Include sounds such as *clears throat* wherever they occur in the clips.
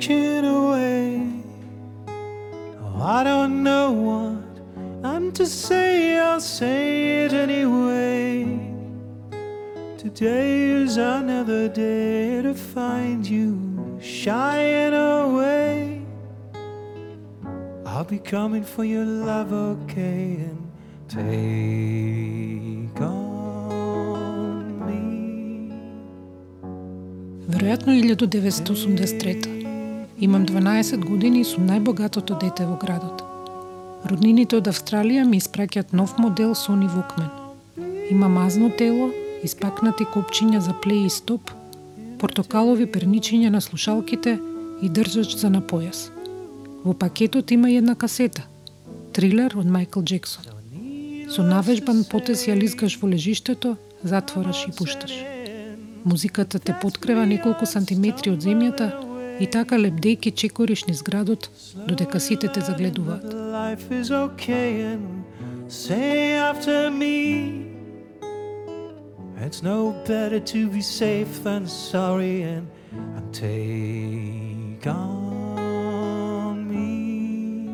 walking away. Oh, I don't know what I'm to say, I'll say it anyway. Today is another day to find you shying away. I'll be coming for your love, okay, and take on me. Веројатно 1983. Имам 12 години и сум најбогатото дете во градот. Роднините од Австралија ми испраќаат нов модел Sony Walkman. Има мазно тело, испакнати копчиња за плеј и стоп, портокалови перничиња на слушалките и држач за на појас. Во пакетот има една касета, трилер од Майкл Джексон. Со навежбан потез ја лизгаш во лежиштето, затвораш и пушташ. Музиката те подкрева неколку сантиметри од земјата и така лепдејки чекориш низ градот, додека сите те загледуваат. It's no better to be safe than sorry and, and take on me.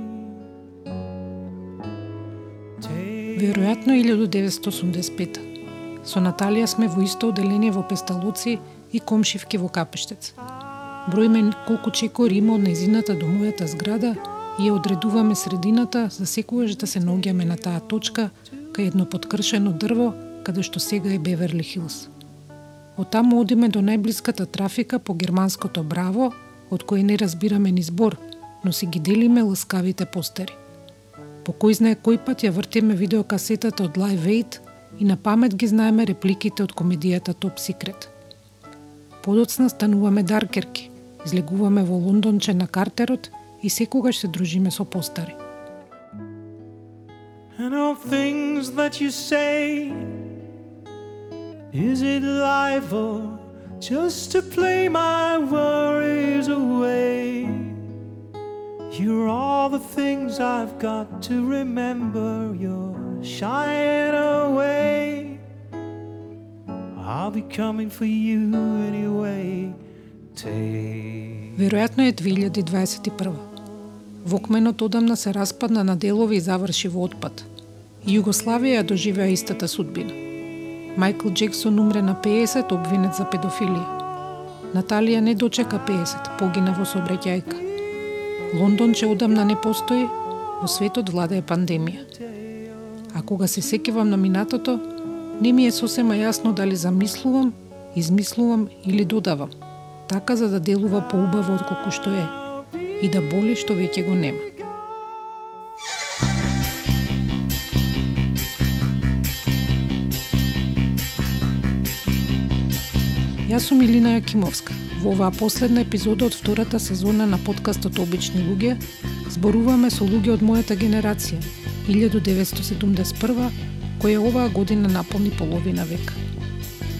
Веројатно 1985. Со Наталија сме во исто оделение во Песталуци и комшивки во Капештец. Бројме колку чекори има од незината до мојата зграда и ја одредуваме средината за секогаш да се наоѓаме на таа точка кај едно подкршено дрво каде што сега е Беверли Хилс. Од таму одиме до најблиската трафика по германското Браво, од кој не разбираме ни збор, но си ги делиме ласкавите постери. По кој знае кој пат ја вртиме видеокасетата од Live Aid и на памет ги знаеме репликите од комедијата Top Secret. Подоцна стануваме даркерки, излегуваме во Лондонче на Картерот и секогаш се дружиме со постари. and all things that you say. Is it life or just to play my worries away? You're all the things I've got to remember. You're shying away. I'll be coming for you anyway. Веројатно е 2021. Вокменот одамна се распадна на делови и заврши во отпад. И Југославија ја доживеа истата судбина. Майкл Джексон умре на 50 обвинет за педофилија. Наталија не дочека 50, погина во сообраќајка. Лондонче одамна не постои, во светот владае пандемија. А кога се сеќавам на минатото, не ми е сосема јасно дали замислувам, измислувам или додавам, така за да делува поубаво отколку што е и да боли што веќе го нема. Јас сум Илина Јакимовска. Во оваа последна епизода од втората сезона на подкастот Обични луѓе зборуваме со луѓе од мојата генерација, 1971 која оваа година наполни половина век.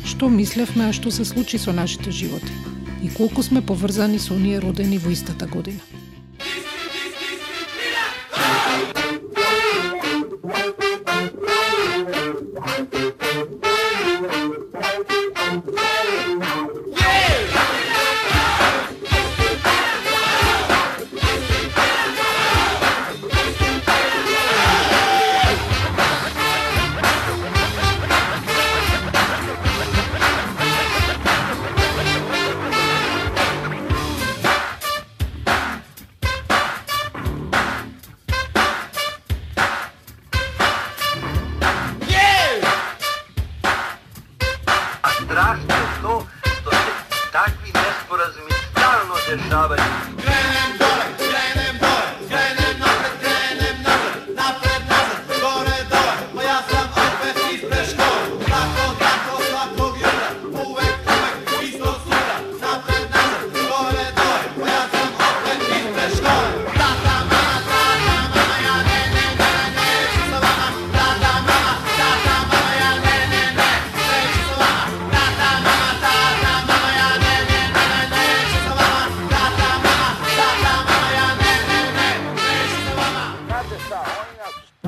Што мислевме, а што се случи со нашите животи? И колку сме поврзани со оние родени во истата година?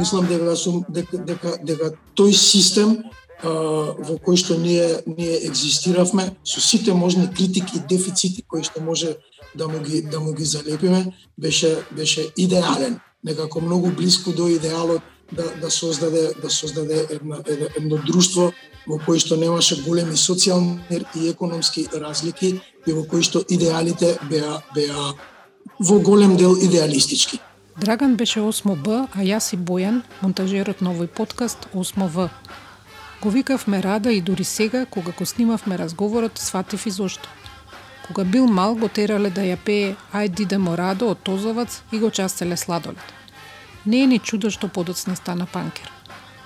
Мислам дека да сум дека дека дека тој систем а, во кој што ние ние екзистиравме со сите можни критики и дефицити кои што може да му ги да му ги залепиме беше беше идеален, некако многу блиску до идеалот да да создаде да создаде една, едно, едно друштво во кој што немаше големи социјални и економски разлики и во кој што идеалите беа беа во голем дел идеалистички. Драган беше 8Б, а јас и Бојан, монтажерот на овој подкаст 8В. Го викавме Рада и дури сега, кога го снимавме разговорот, сватив и зошто. Кога бил мал, го терале да ја пее Ај дидемо Радо од Тозовац и го частеле сладолет. Не е ни чудо што подоцна стана панкер.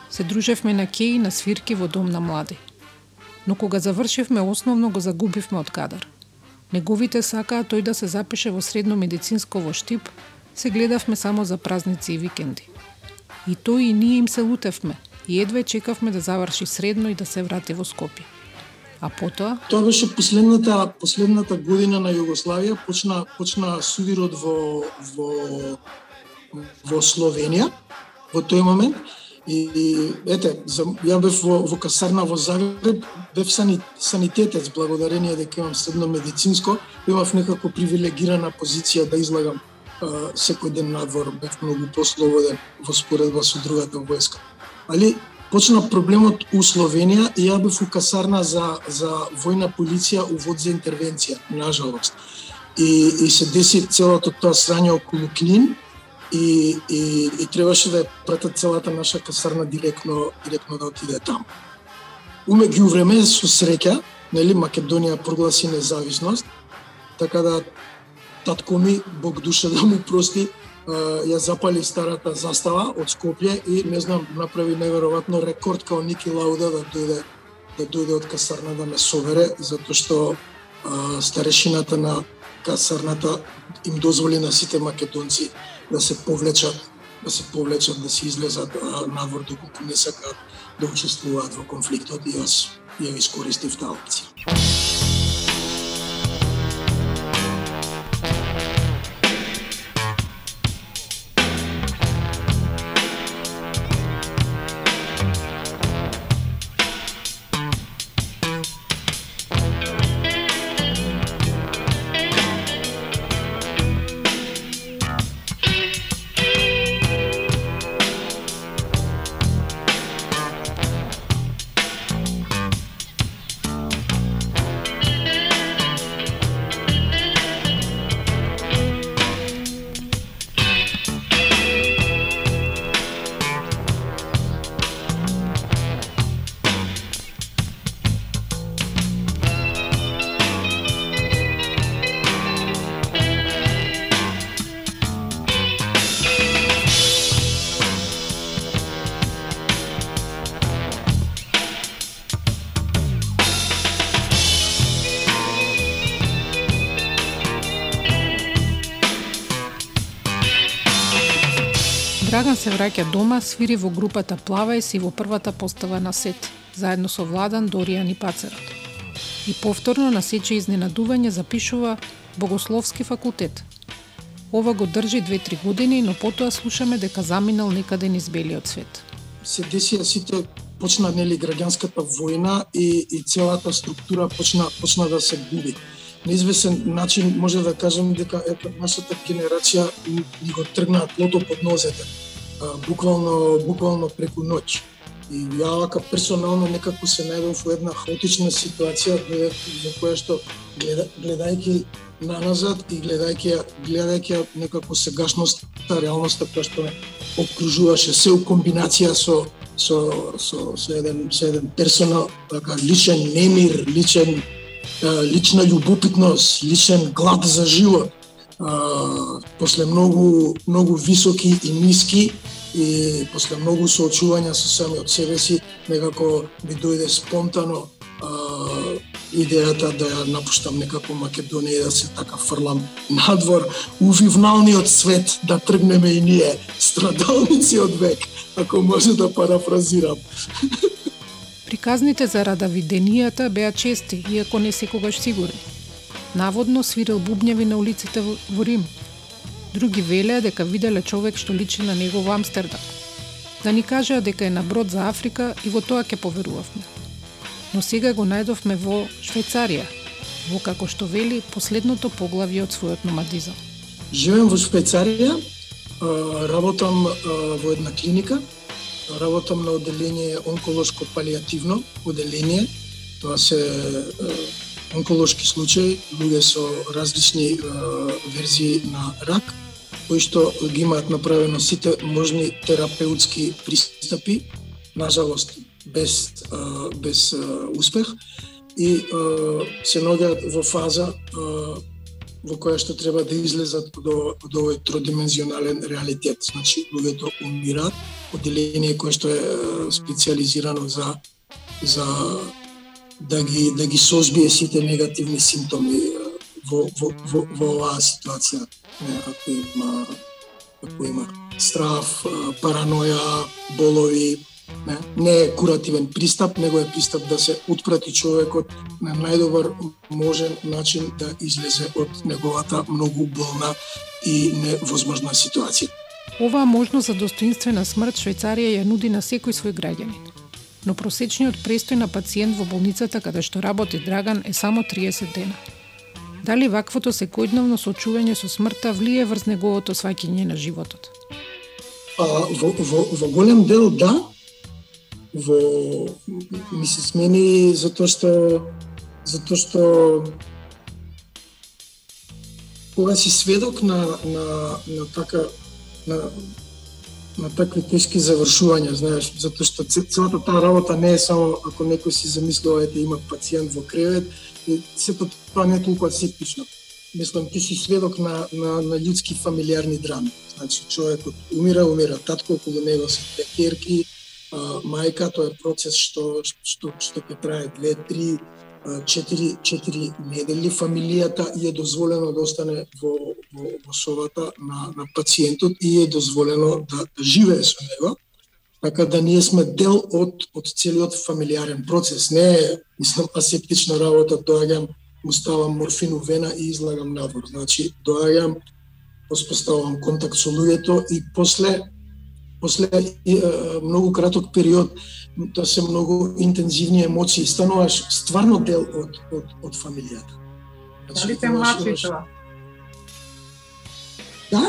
Се дружевме на кеј на свирки во дом на млади. Но кога завршивме основно го загубивме од кадар. Неговите сакаа тој да се запише во средно медицинско во Штип, се гледавме само за празници и викенди. И тој и ние им се лутевме, и едве чекавме да заврши средно и да се врати во Скопје. А потоа? Тоа беше последната последната година на Југославија, почна почна да судирот во во во Словенија во тој момент и, и ете, за, ја бев во, во касарна во Загреб, бев сани, санитетец благодарение дека имам средно медицинско, имав некако привилегирана позиција да излагам секој ден надвор, бев многу послободен во споредба со другата војска. Али почна проблемот у Словенија и ја бев у касарна за, за војна полиција у вод за интервенција, нажалост. И, и се деси целото тоа срање околу Клин и, и, и требаше да ја пратат целата наша касарна директно, директно да отиде таму. Умеѓу време, со среќа, нели, Македонија прогласи независност, така да татко ми, Бог душа да му прости, ја запали старата застава од Скопје и не знам направи неверојатно рекорд као Ники Лауда да дојде да дојде од касарна да ме собере затоа што а, старешината на касарната им дозволи на сите македонци да се повлечат да се повлечат, да се излезат надвор доколку не сакаат да учествуваат во конфликтот и јас ја искористив таа опција. Се враќа дома, свири во групата Плава и си во првата постава на сет, заедно со Владан, Доријан и Пацерот. И повторно на сече изненадување запишува Богословски факултет. Ова го држи 2-3 години, но потоа слушаме дека заминал некаде низ белиот свет. се десија да сите почна нели граѓанската војна и, и целата структура почна почна да се губи. На извесен начин може да кажем дека ето нашата генерација ни, ни го тргна плото под нозете. Буквално буквално преку ноќ. И ја вака персонално некако се најдов во една хаотична ситуација во која што гледа, гледајќи наназад и гледајќи ја гледајќи ја некако сегашноста, реалноста која што ме окружуваше се у комбинација со со со со еден со еден персонал така личен немир, личен лична љубопитност, личен глад за живот. После многу многу високи и ниски и после многу соочувања со самиот себе си некако ми дојде спонтано а, идејата да ја напуштам некако Македонија и да се така фрлам надвор у вивналниот свет да тргнеме и ние страдалници од век, ако може да парафразирам. Приказните за радавиденијата беа чести, иако не секогаш сигурни. Наводно свирил бубњеви на улиците во Рим. Други велеа дека виделе човек што личи на него во Амстердам. Да ни кажеа дека е на брод за Африка и во тоа ќе поверувавме. Но сега го најдовме во Швајцарија. во како што вели последното поглавје од својот номадизам. Живеам во Швајцарија, работам во една клиника, работам на одделение онколошко палиативно одделение. Тоа се онколошки случаи, луѓе со различни а, верзии на рак, кои што ги имаат направено сите можни терапеутски пристапи, нажалост без без успех и се наоѓаат во фаза во која што треба да излезат до, до овој тродимензионален реалитет. Значи, луѓето умираат, одделение кое што е специализирано за за да ги да ги созбие сите негативни симптоми во во во, во оваа ситуација. Ако има ако има страв, параноја, болови, Не, не е куративен пристап, него е пристап да се отпрати човекот на најдобар можен начин да излезе од неговата многу болна и невозможна ситуација. Оваа можност за достоинствена смрт Швајцарија ја нуди на секој свој граѓанин. Но просечниот престој на пациент во болницата каде што работи Драган е само 30 дена. Дали ваквото секојдневно сочување со смртта влие врз неговото сваќање на животот? А, во, во, во голем дел да, во ми се смени затоа што затоа што кога си сведок на на на така на на такви тешки завршувања, знаеш, затоа што целата таа работа не е само ако некој си замислува ете има пациент во кревет, сето тоа не е толку асептично. Мислам, ти си сведок на, на, на людски фамилиарни драми. Значи, човекот умира, умира татко, околу него се две керки, мајка, тоа е процес што што што ќе трае 2, 3, 4 4 недели фамилијата и е дозволено да остане во во, во совата на на пациентот и е дозволено да, да живее со него. Така да ние сме дел од од целиот фамилиарен процес. Не е мислам асептична работа, доаѓам, му ставам морфин вена и излагам надвор. Значи, доаѓам, поспоставам контакт со луѓето и после после многу краток период, тоа се многу интензивни емоции, стануваш стварно дел од, од, од фамилијата. Дали те мачи тоа? Да,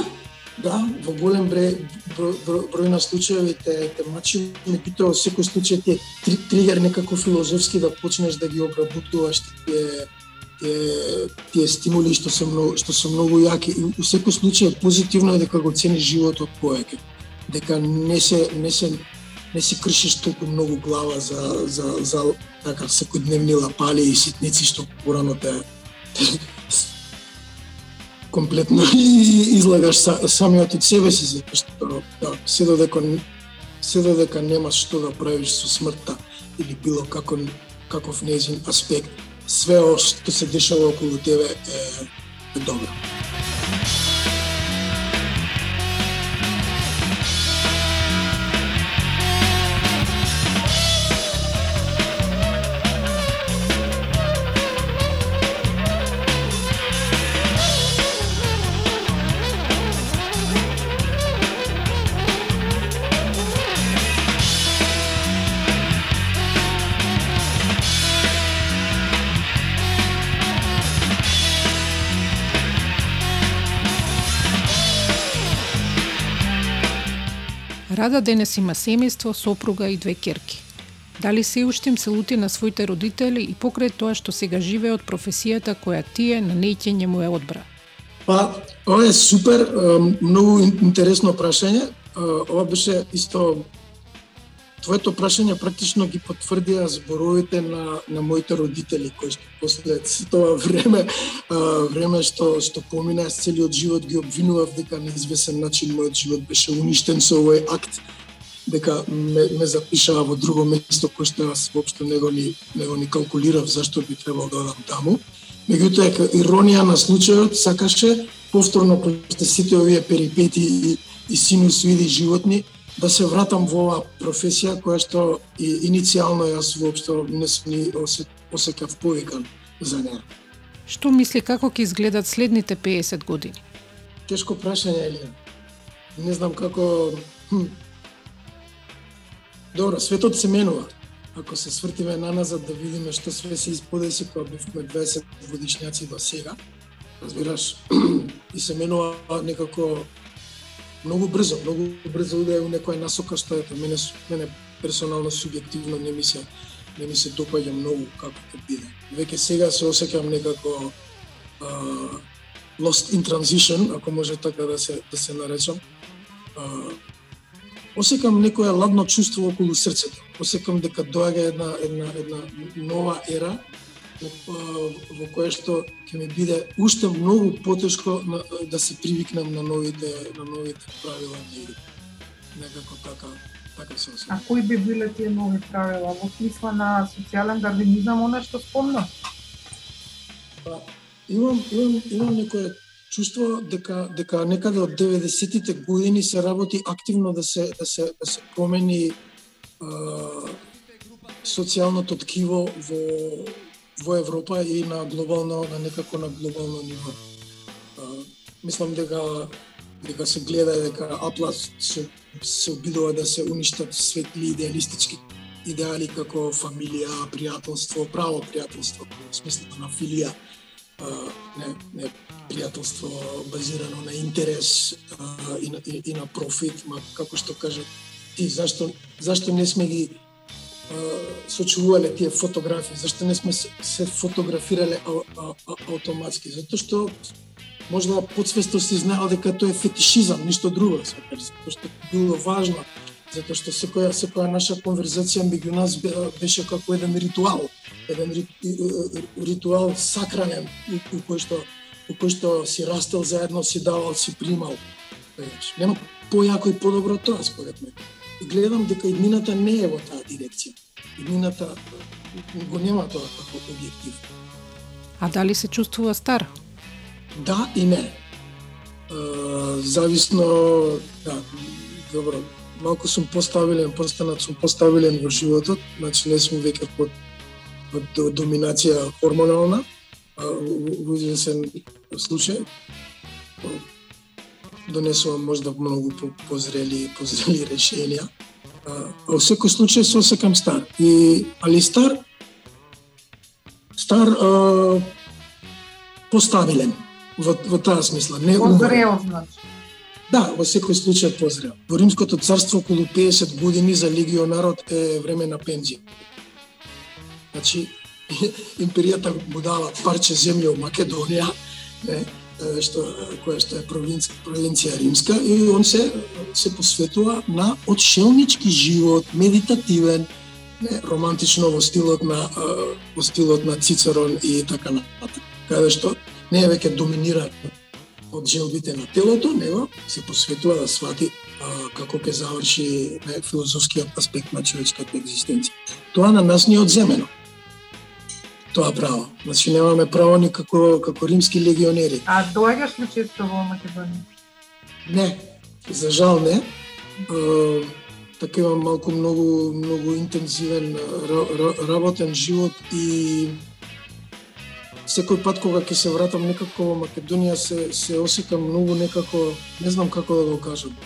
да, во голем број, број, број, број на случаи те, те мачи, меѓутоа во секој случај ти три, тригер некако филозофски да почнеш да ги обработуваш тие тие, тие стимули што се многу што се многу јаки и во секој случај позитивно е дека го цениш животот повеќе дека не се не се не си кршиш толку многу глава за за за така секојдневни лапали и ситници што порано те, *laughs* комплетно *laughs* излагаш са, самиот од себе си затоа што да, се додека се додека немаш што да правиш со смртта или било како каков незин аспект све што се дешава околу тебе е, е добро. Рада денес има семејство, сопруга и две керки. Дали се уште им се лути на своите родители и покрај тоа што сега живее од професијата која тие на нејќење му е одбра? Па, ова е супер, многу интересно прашање. Ова беше исто твоето прашање практично ги потврдија зборовите на, на моите родители, кои што после *laughs* тоа време, а, време што, што помина с целиот живот, ги обвинував дека на извесен начин мојот живот беше уништен со овој акт, дека ме, ме запишаа во друго место кој што аз воопшто не го ни, не го ни калкулирав зашто би требало да одам таму. Меѓутоа, дека иронија на случајот сакаше повторно после сите овие перипети и, и синусоиди животни, да се вратам во оваа професија која што и иницијално јас воопшто не сум ни осекав повикан за неа. Што мисли како ќе изгледат следните 50 години? Тешко прашање, Елија. Не знам како... Хм. Добро, светот се менува. ако се свртиме наназад да видиме што све се исподеси кога бевме 20 годишњаци до сега, разбираш, *clears throat* и се менува некако многу брзо, многу брзо да е у некоја насока што ето мене мене персонално субјективно не ми се не ми се допаѓа многу како ќе биде. Веќе сега се осеќам некако uh, lost in transition, ако може така да се да се наречам. Uh, осекам некоја ладно чувство околу срцето. Осекам дека доаѓа една една една нова ера во, во кое што ќе ми биде уште многу потешко на, да се привикнам на новите на новите правила на игра. Некако така така се осеќам. А кои би биле тие нови правила? Во смисла на социјален дарвинизам, она што спомна? Па, имам имам имам некое чувство дека дека некаде од 90-тите години се работи активно да се да се да се промени социјалното ткиво во во Европа и на глобално на некако на глобално ниво. Мислам дека дека се гледа дека Аплас се се обидува да се уништат светли идеалистички идеали како фамилија, пријателство, право пријателство, во смислото на филија, не, не пријателство базирано на интерес и, на, и, и на профит, ма како што кажа ти, зашто, зашто не сме ги сочувале тие фотографии, зашто не сме се, фотографирале автоматски, затоа што можда подсвесно си знаел дека тоа е фетишизам, ништо друго, затоа што било важно, затоа што секоја секоја наша конверзација меѓу нас беше како еден ритуал, еден ритуал сакранен у кој што у кој што си растел заедно, си давал, си примал. Нема појако и подобро тоа според мене гледам дека иднината не е во таа дирекција. Иднината го нема тоа како објектив. А дали се чувствува стар? Да и не. Uh, зависно, да, добро, малку сум поставилен, постанат сум поставилен во животот, значи не сум веќе под, под доминација хормонална, во известен случај, донесувам можда многу позрели позрели *laughs* решенија. А, во секој случај се осекам стар. И али стар стар а, постабилен во, во таа смисла, не Позрел, значи. Да, во секој случај позрел. Во Римското царство околу 50 години за легионарот е време на пензија. Значи, *laughs* империјата му дава парче земја во Македонија, не, што која што е провинција, провинција римска и он се се посветува на отшелнички живот, медитативен, не, романтично во стилот на во стилот на Цицерон и така натаму. Каде што не е веќе доминира од желбите на телото, него се посветува да свати а, како ќе заврши не, филозофскиот аспект на човечката екзистенција. Тоа на нас ни е одземено тоа право. Значи немаме право ни како, како римски легионери. А доаѓаш ли често во Македонија? Не, за жал не. Uh, така имам малку многу многу интензивен работен живот и секој пат кога ќе се вратам некако во Македонија се се осекам многу некако, не знам како да го кажам,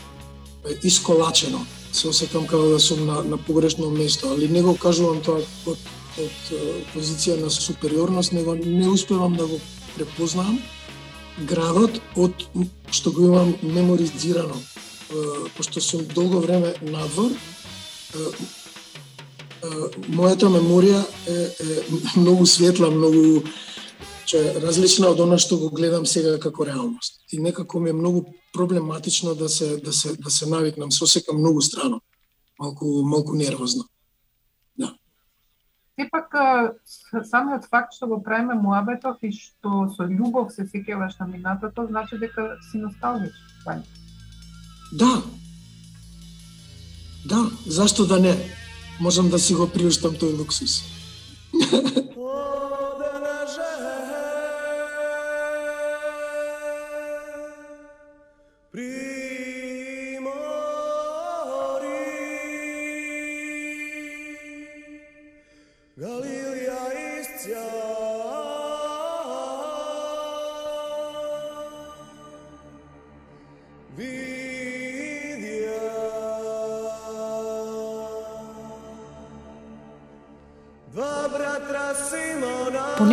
исколачено. Се осекам како да сум на, на погрешно место, али не го кажувам тоа од од позиција на супериорност, него не успевам да го препознам градот од што го имам меморизирано, пошто сум долго време надвор, мојата меморија е, е многу светла, многу че различна од она што го гледам сега како реалност. И некако ми е многу проблематично да се да се да се навикнам, се многу страно, малку малку нервозно сепак самиот факт што го правиме муабетов и што со љубов се сеќаваш на минатото, значи дека си носталгичен. Да. Да, зашто да не? Можам да си го приуштам тој луксус. *laughs*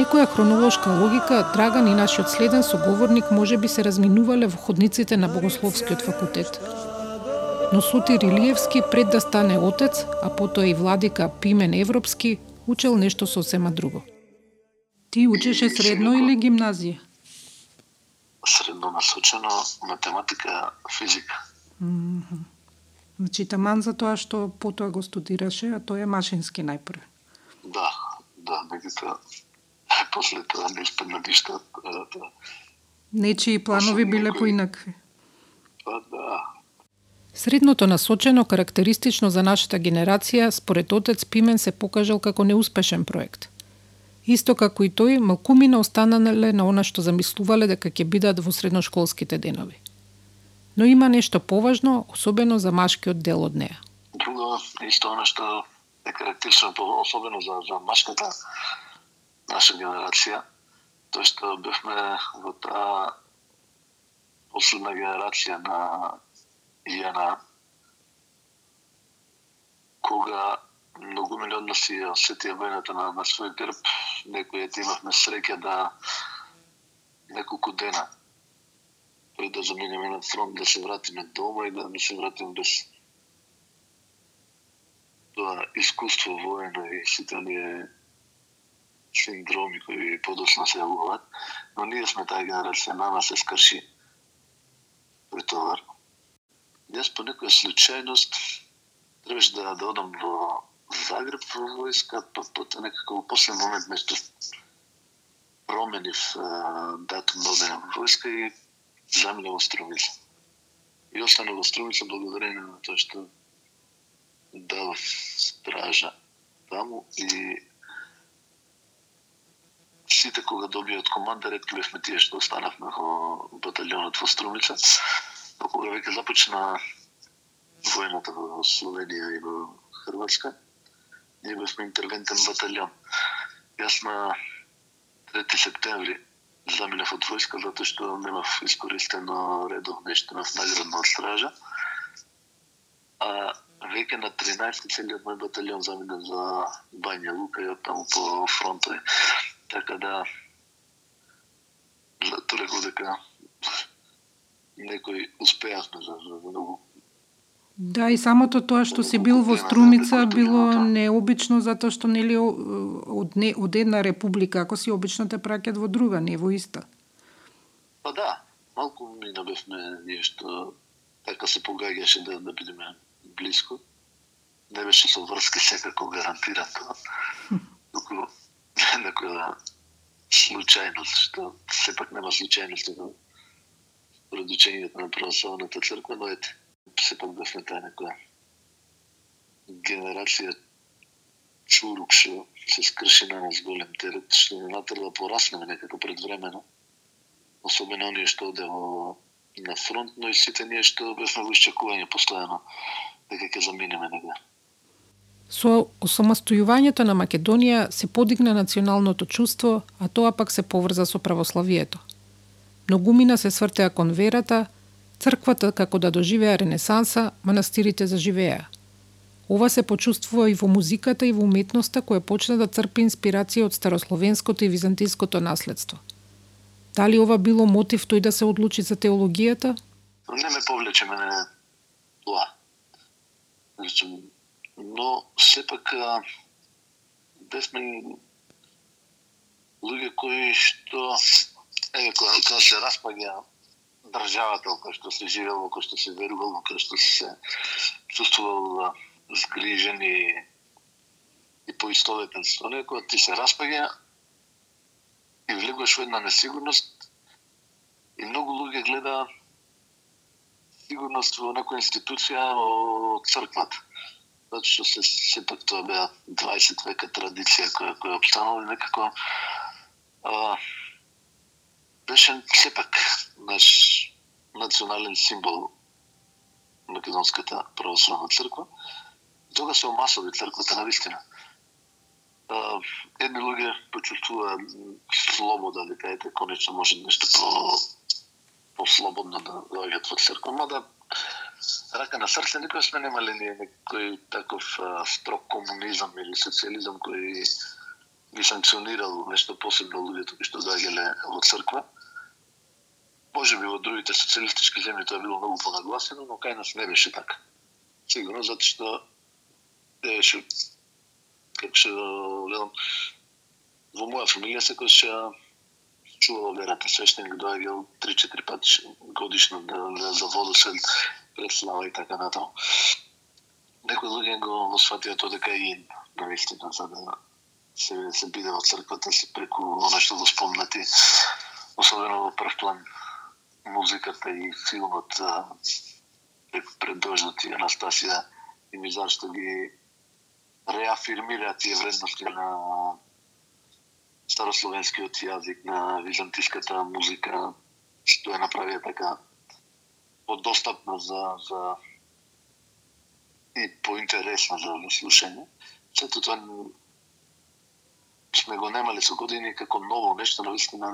некоја хронолошка логика, Драган и нашиот следен соговорник може би се разминувале во ходниците на Богословскиот факултет. Но Сотир Илиевски, пред да стане отец, а потоа и владика Пимен Европски, учел нешто сосема друго. Ти учеше средно или гимназија? Средно насочено математика, физика. Значи, таман за тоа што потоа го студираше, а тој е машински најпрв. Да, да, меѓутоа тоа не испадна ништо. а, да. Нечии планови биле поинакви. Па да, Средното насочено карактеристично за нашата генерација, според отец Пимен се покажал како неуспешен проект. Исто како и тој, малкумина останале на она што замислувале дека ќе бидат во средношколските денови. Но има нешто поважно, особено за машкиот дел од неа. Друго, исто оно што е карактеристично, особено за, за машката наша генерација, тоа што бевме во таа последна генерација на Јена, кога многу од нас ја осетија војната на, на свој грб, некој ете имавме среќа да неколку дена пред да заминеме на фронт, да се вратиме дома и да не се вратиме без тоа искуство воено и сите оние синдроми кои подоцна се јавуваат, но ние сме таа генерација, нама се скрши претовар. Јас по некоја случајност требаше да, да одам во Загреб во војска, па потоа некако во последен момент нешто променив датум да одам во војска и замина во Струмица. И остана во Струмица благодарение на тоа што дав стража таму и кога добијат команда ретко тие што останавме во баталионот во Струмица. Но кога веќе започна војната во Словенија и во Хрватска, ние бевме интервентен баталион. Јас на 3 септември заминав од војска затоа што немав искористено редов нешто на наградна од стража. А веќе на 13 целиот мој батальон замина за Бања Лука и оттаму по фронтови. Така да зато реков дека некои успеавме за, за многу Да, и самото тоа што си бил во Струмица било необично затоа што нели од, не, од една република, ако си обично те праќат во друга, не во иста. Па да, малку ми набевме ние што така се погаѓаше да, да бидеме близко. Не беше со врски *laughs* секако гарантиран тоа. *laughs* Туку *laughs* некоја случајност, што сепак нема случајност во според на православната црква, но ете, сепак да бевме таа некоја генерација чурук што се скрши на нас голем терет, што не натера да пораснеме некако предвремено особено оние што оде во на фронт, но и сите ние што бевме во исчекување постојано дека ќе заминеме негде. Со осамостојувањето на Македонија се подигна националното чувство, а тоа пак се поврза со православието. Многумина се свртеа кон верата, црквата како да доживеа ренесанса, манастирите заживеа. Ова се почувствува и во музиката и во уметноста која почна да црпи инспирација од старословенското и византиското наследство. Дали ова било мотив тој да се одлучи за теологијата? Не ме повлече мене тоа. Значи, но сепак бевме луѓе кои што еве кога, кога се распаѓа државата кој што се живеел, кој што се верувал, кој што се чувствувал да, сгрижен и, и поистоветен со некој, ти се распаѓа и влегуваш во една несигурност и многу луѓе гледа сигурност во некоја институција од црквата. Затоа што се сепак тоа беа 20 века традиција која која обстанала некако а, беше сепак наш национален символ Македонската православна црква. Тога се омасови црквата на вистина. А, едни луѓе почувствува слобода дека ете конечно може нешто по послободно да доаѓаат во црква, мада рака на срце никој сме немале ние некој таков а, строг комунизам или социализам кој ги санкционирал нешто посебно луѓето кои што доаѓале во црква. Може би во другите социјалистички земји тоа било многу понагласено, но кај нас не беше така. Сигурно затоа што беше како што велам во моја фамилија секогаш се чувало верата свештеник доаѓал 3-4 пати годишно да, да, да водосел пред слава и така натаму. Некои луѓе го, го сфатија тоа дека и навистина за да се, се биде во црквата се преку она што го да спомнати, особено во прв план музиката и филмот преку пред и Анастасија и ми зашто ги реафирмира тие вредности на старословенскиот јазик на византиската музика, што е направија така подостапна за, за и поинтересно за слушање. Сето тоа сме го немале со години како ново нешто, на вистина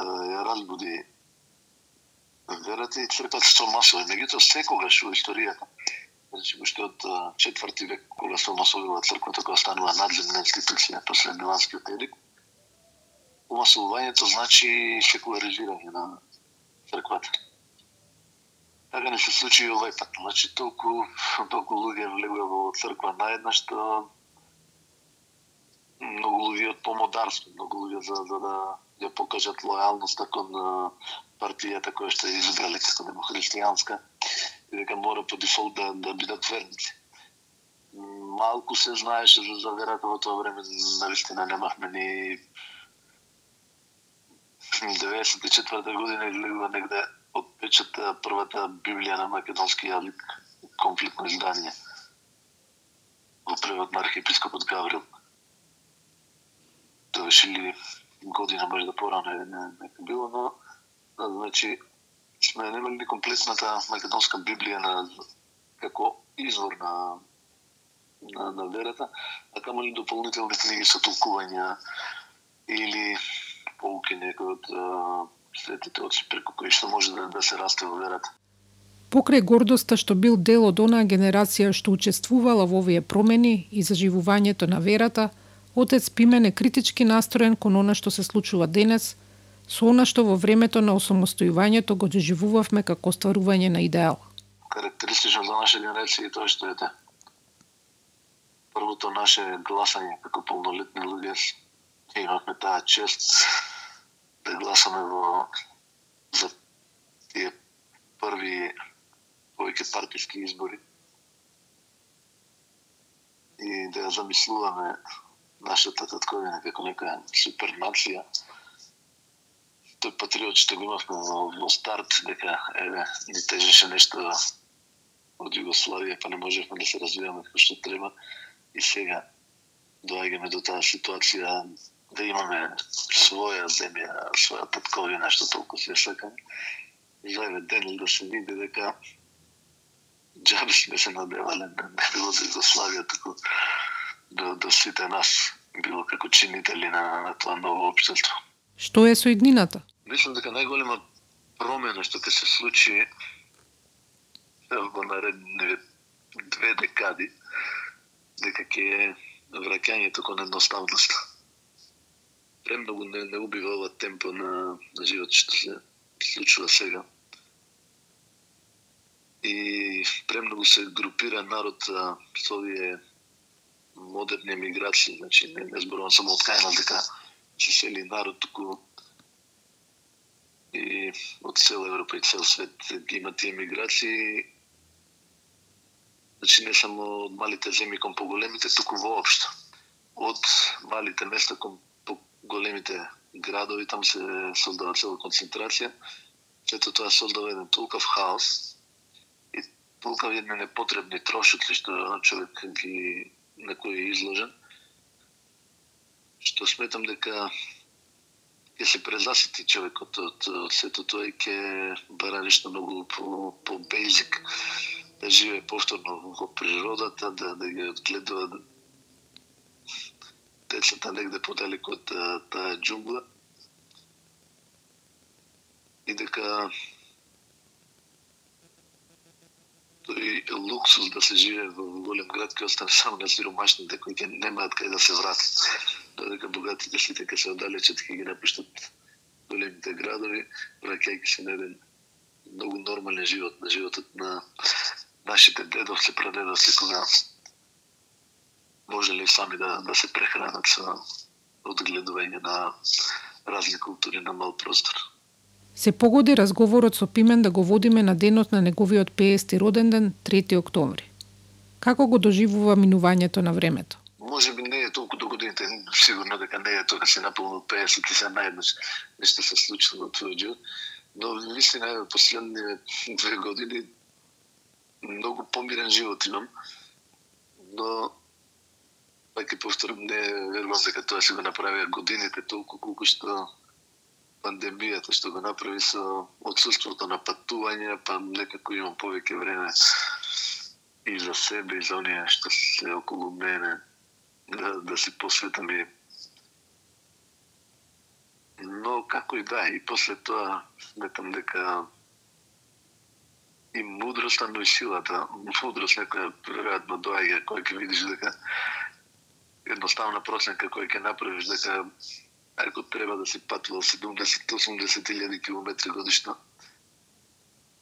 ја разбуди верата и црквата со масове. Меѓутоа секогаш во историјата Значи, уште од четврти век, кога се омасовила црквата, кога станува надземна институција после Миланскиот едик, омасовувањето значи секуларизирање на црквата. Така не се случи и овај пат. Значи, толку, толку луѓе влегува во црква наедна, што многу луѓе од помодарство, многу луѓе за, за да ја покажат лојалноста кон партијата која што ја избрали како демохристијанска и дека мора по дефолт да, да бидат верници. Малку се знаеше за, за верата во тоа време, наистина немавме ни 94 година излегува негде од печата првата Библија на македонски јазик, конфликтно издание во превод на архиепископот Гаврил. Тоа беше ли година може да порано не, не, не било, но значи сме немали комплетната македонска Библија на како извор на на, на верата, а камо ли дополнителни книги со толкувања или поуки некои од светите отци преку кои што може да, да се расте во верата. Покрај гордоста што бил дел од онаа генерација што учествувала во овие промени и заживувањето на верата, отец Пимен е критички настроен кон она што се случува денес, со она што во времето на осамостојувањето го доживувавме како остварување на идеал. Карактеристично за наша генерација е тоа што ете првото наше гласање како полнолетни луѓе имавме таа чест да гласаме во за тие први повеќе партиски избори и да ја замислуваме нашата татковина како нека супер нација тој патриот што го имавме во, во старт, дека еве, ни тежеше нешто од Југославија, па не можевме да се развиваме како што треба. И сега доаѓаме до таа ситуација да имаме своја земја, своја татковина, што толку се сакам. Еве ден да се види дека джаби сме се надевале, не било за Југославија, тако до, до сите нас било како чинители на, на тоа ново општество. Што е со иднината? Мислам дека најголема промена што ќе се случи во наредни две декади, дека ќе е враќањето кон Премногу да не, не убива ова темпо на, на живот што се случува сега. И премногу да се групира народ со овие модерни миграции, значи не, не зборувам само од кајна дека се сели народ, туку и од цела Европа и цел свет ги има тие миграции. Значи не само од малите земји кон поголемите, туку воопшто. Од малите места кон големите градови, там се создава цела концентрација. Сето тоа создава еден толкав хаос и толкав едни непотребни трошоци што човек ги на кој е изложен, што сметам дека ќе се презасити човекот од, од сето тоа и ќе бара нешто многу по, по бейзик, да живее повторно во природата, да, да ги одгледува децата негде подалеку од таа джунгла И дека тој луксус да се живее во голем град ќе остане само на сиромашните кои ќе немаат кај да се вратат. Додека богатите сите така ќе се оддалечат ќе ги напуштат големите градови, враќајќи се на еден многу нормален живот, на животот на нашите дедовци, прадедовци кога можеле сами да, да се прехранат со одгледување на разни култури на мал простор. Се погоди разговорот со Пимен да го водиме на денот на неговиот 50 роден ден, 3 октомври. Како го доживува минувањето на времето? Може би не е толку до годините, сигурно дека не е тоа се наполно 50 и се најднаш нешто се случило во твојот живот, но вистина е последните две години многу помирен живот имам, но пак ќе повторам, не верувам дека тоа се го направи годините толку колку што пандемијата што го направи со отсутството на патување, па некако имам повеќе време и за себе и за оние што се околу мене да, да си посветам и но како и да, и после тоа сметам дека и мудроста, но и силата. Мудрост некоја веројатно доаѓа кога ќе видиш дека едноставна проценка која ќе направиш дека ако треба да се патува 70-80 илјади километри годишно,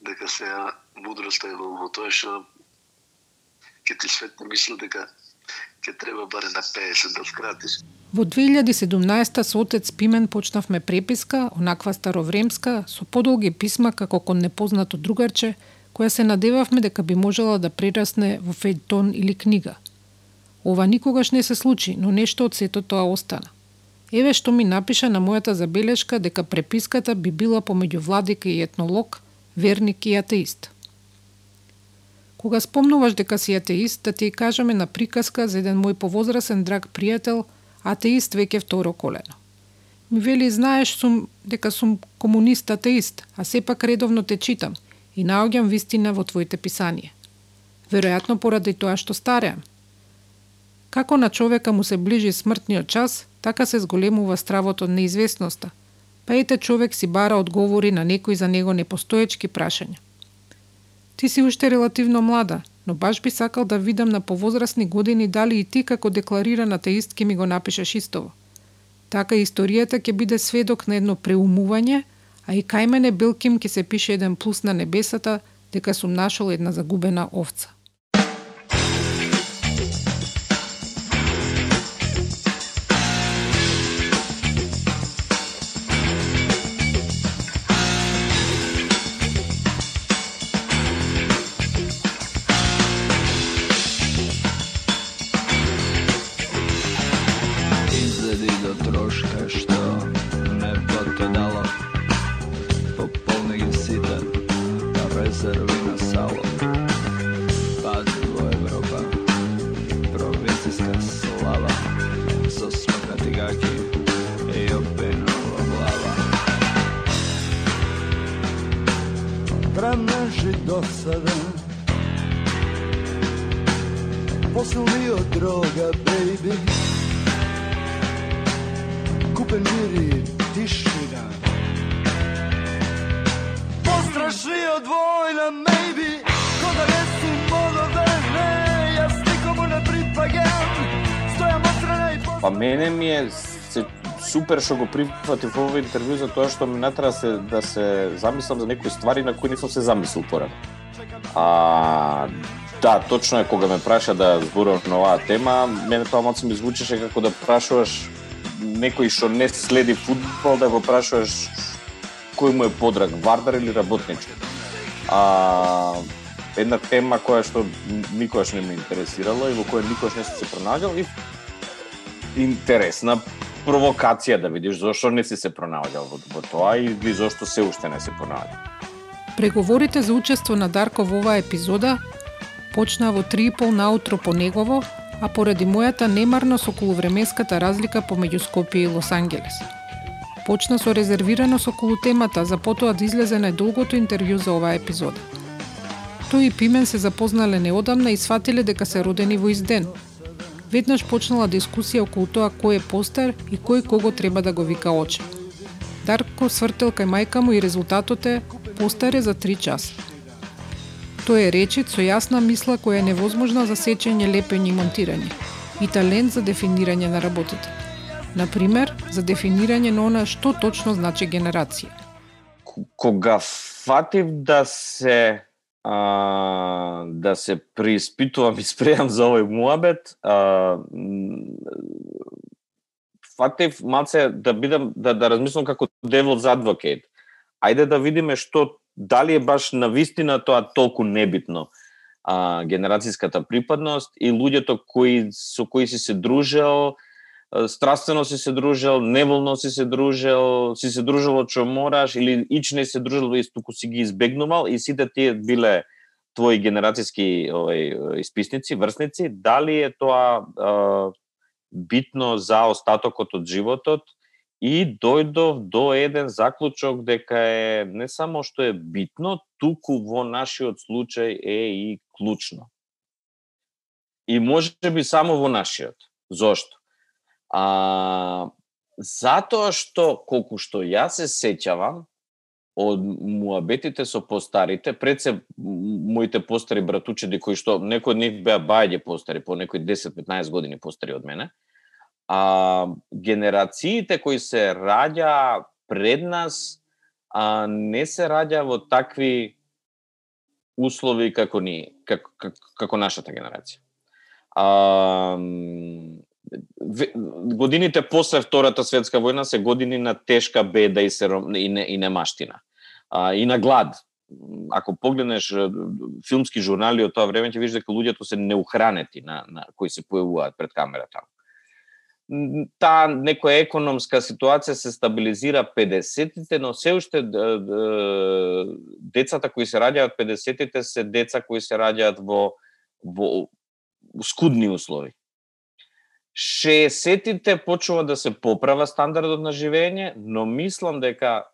дека се мудроста е во тоа што ќе ти светне мисла дека ќе треба баре на 50 да скратиш. Во 2017 со отец Пимен почнавме преписка, онаква старовремска, со подолги писма како кон непознато другарче, која се надевавме дека би можела да прерасне во фејтон или книга. Ова никогаш не се случи, но нешто од сето тоа остана. Еве што ми напиша на мојата забелешка дека преписката би била помеѓу владика и етнолог, верник и атеист. Кога спомнуваш дека си атеист, да ти кажаме на приказка за еден мој повозрасен драг пријател, атеист веќе второ колено. Ми вели, знаеш сум дека сум комунист атеист, а сепак редовно те читам и наоѓам вистина во твоите писанија. Веројатно поради тоа што стареам. Како на човека му се ближи смртниот час, така се зголемува стравот од неизвестноста, па ете човек си бара одговори на некои за него непостоечки прашања. Ти си уште релативно млада, но баш би сакал да видам на повозрасни години дали и ти како декларирана теистки ке ми го напишеш истово. Така историјата ќе биде сведок на едно преумување, а и кај мене Белким ќе се пише еден плюс на небесата дека сум нашол една загубена овца. Супер што го прифатив овој интервју за тоа што ми натера се да се замислам за некои ствари на кои не сум се замислил порано. А да, точно е кога ме праша да зборувам на оваа тема, мене тоа малку ми звучеше како да прашуваш некој што не следи фудбал да го прашуваш кој му е подраг, Вардар или Работнички. А една тема која што никогаш не ме интересирала и во која никогаш не сум се пронаѓал и интересна провокација да видиш зошто не си се пронаоѓал во, во тоа и или зошто се уште не се пронаоѓа. Преговорите за учество на Дарко во оваа епизода почнаа во 3,5 наутро по негово, а поради мојата немарност околу временската разлика помеѓу Скопје и Лос Ангелес. Почна со резервираност околу темата, за потоа да излезе најдолгото интервју за оваа епизода. Тој и Пимен се запознале неодамна и сватиле дека се родени во ист ден. Веднаш почнала дискусија околу тоа кој е постар и кој кого треба да го вика оче. Дарко свртел кај мајка му и резултатот е постар е за 3 часа. Тој е речит со јасна мисла која е невозможна за сечење, лепење и монтирање и талент за дефинирање на работите. Например, за дефинирање на она што точно значи генерација. Кога фатив да се а, да се преиспитувам и спрејам за овој муабет, а, фатив малце да бидам да да размислам како девољ за адвокат. Ајде да видиме што дали е баш на вистина тоа толку небитно а, генерацијската припадност и луѓето кои со кои си се дружел, страствено си се дружел, неволно си се дружел, си се дружел од што мораш или ич не се дружел и туку си ги избегнувал и сите тие биле твои генерацијски овој исписници, врсници, дали е тоа е, битно за остатокот од животот и дојдов до еден заклучок дека е не само што е битно, туку во нашиот случај е и клучно. И може би само во нашиот. Зошто? А, затоа што, колку што јас се сеќавам, од муабетите со постарите, пред се моите постари братучеди кои што некои од нив беа бајде постари, по некои 10-15 години постари од мене, а генерациите кои се раѓа пред нас а, не се раѓа во такви услови како ни, како, како, како нашата генерација. А, годините после Втората светска војна се години на тешка беда и, сером, и, не, и немаштина. А, и на глад. Ако погледнеш филмски журнали од тоа време, ќе видиш дека луѓето се неухранети на, на кои се појавуваат пред камерата. Таа некоја економска ситуација се стабилизира 50-тите, но се уште децата кои се раѓаат 50-тите се деца кои се раѓаат во во скудни услови 60-тите почува да се поправа стандардот на живење, но мислам дека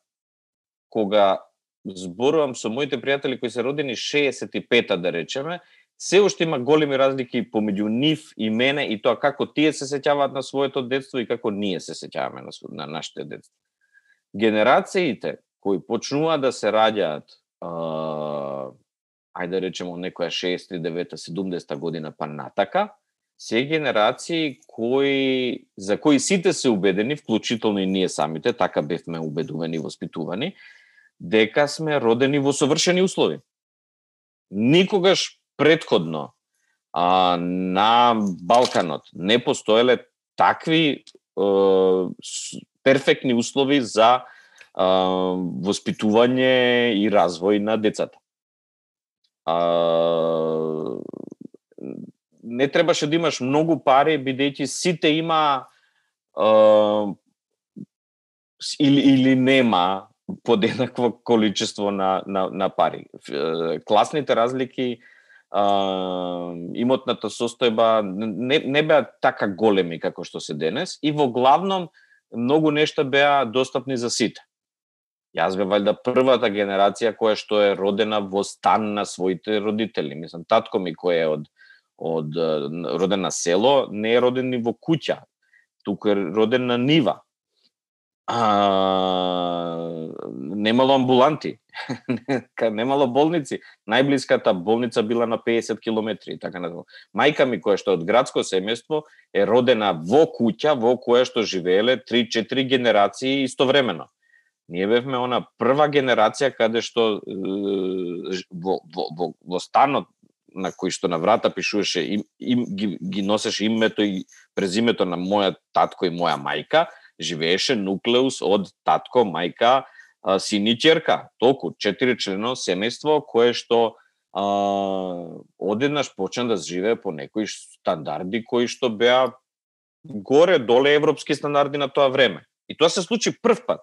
кога зборувам со моите пријатели кои се родени 65-та да речеме, се уште има големи разлики помеѓу нив и мене и тоа како тие се сеќаваат на своето детство и како ние се сеќаваме на, на нашите детство. Генерациите кои почнуваат да се раѓаат ајде да речеме некоја 6, 9, 70 година па натака, се генерации кои за кои сите се убедени, вклучително и ние самите, така бевме убедувани и воспитувани, дека сме родени во совршени услови. Никогаш предходно а, на Балканот не постоеле такви е, перфектни услови за е, воспитување и развој на децата. А, не требаше да имаш многу пари, бидејќи сите има е, или, или нема подеднакво количество на, на, на пари. Класните разлики, а, имотната состојба не, не беа така големи како што се денес и во главном многу нешта беа достапни за сите. Јас бе валјда првата генерација која што е родена во стан на своите родители. Мислам, татко ми кој е од од роден на село, не е роден ни во куќа, туку е роден на нива. А, немало амбуланти, *laughs* немало болници. Најблиската болница била на 50 километри, така на Мајка ми која што од градско семејство е родена во куќа во која што живееле 3-4 генерации истовремено. Ние бевме она прва генерација каде што во, во, во, во станот на кој што на врата пишуваше им, им ги, ги носеше името и презимето на моја татко и моја мајка, живееше нуклеус од татко, мајка, син и ќерка. Толку, четири члено семејство кое што а, одеднаш почна да живее по некои стандарди кои што беа горе доле европски стандарди на тоа време. И тоа се случи прв пат.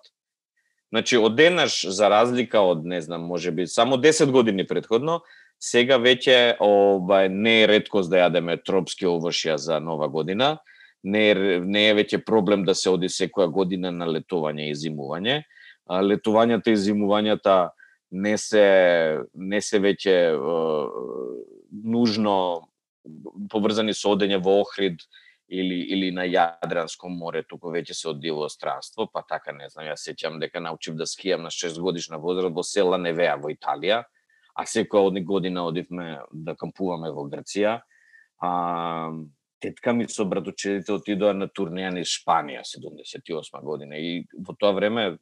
Значи, одеднаш, за разлика од, не знам, може би, само 10 години предходно, Сега веќе обај не е редкост да јадеме тропски овошја за нова година. Не е, не е веќе проблем да се оди секоја година на летување и зимување. А, летувањата и зимувањата не се не се веќе е, нужно поврзани со одење во Охрид или или на Јадранско море, туку веќе се оди во странство, па така не знам, јас сеќам дека научив да скијам на 6 годишна возраст во села Невеа во Италија а секоја од година одивме да кампуваме во Грција. А, тетка ми со братучедите отидоа на турнеја низ Шпанија 78 година и во тоа време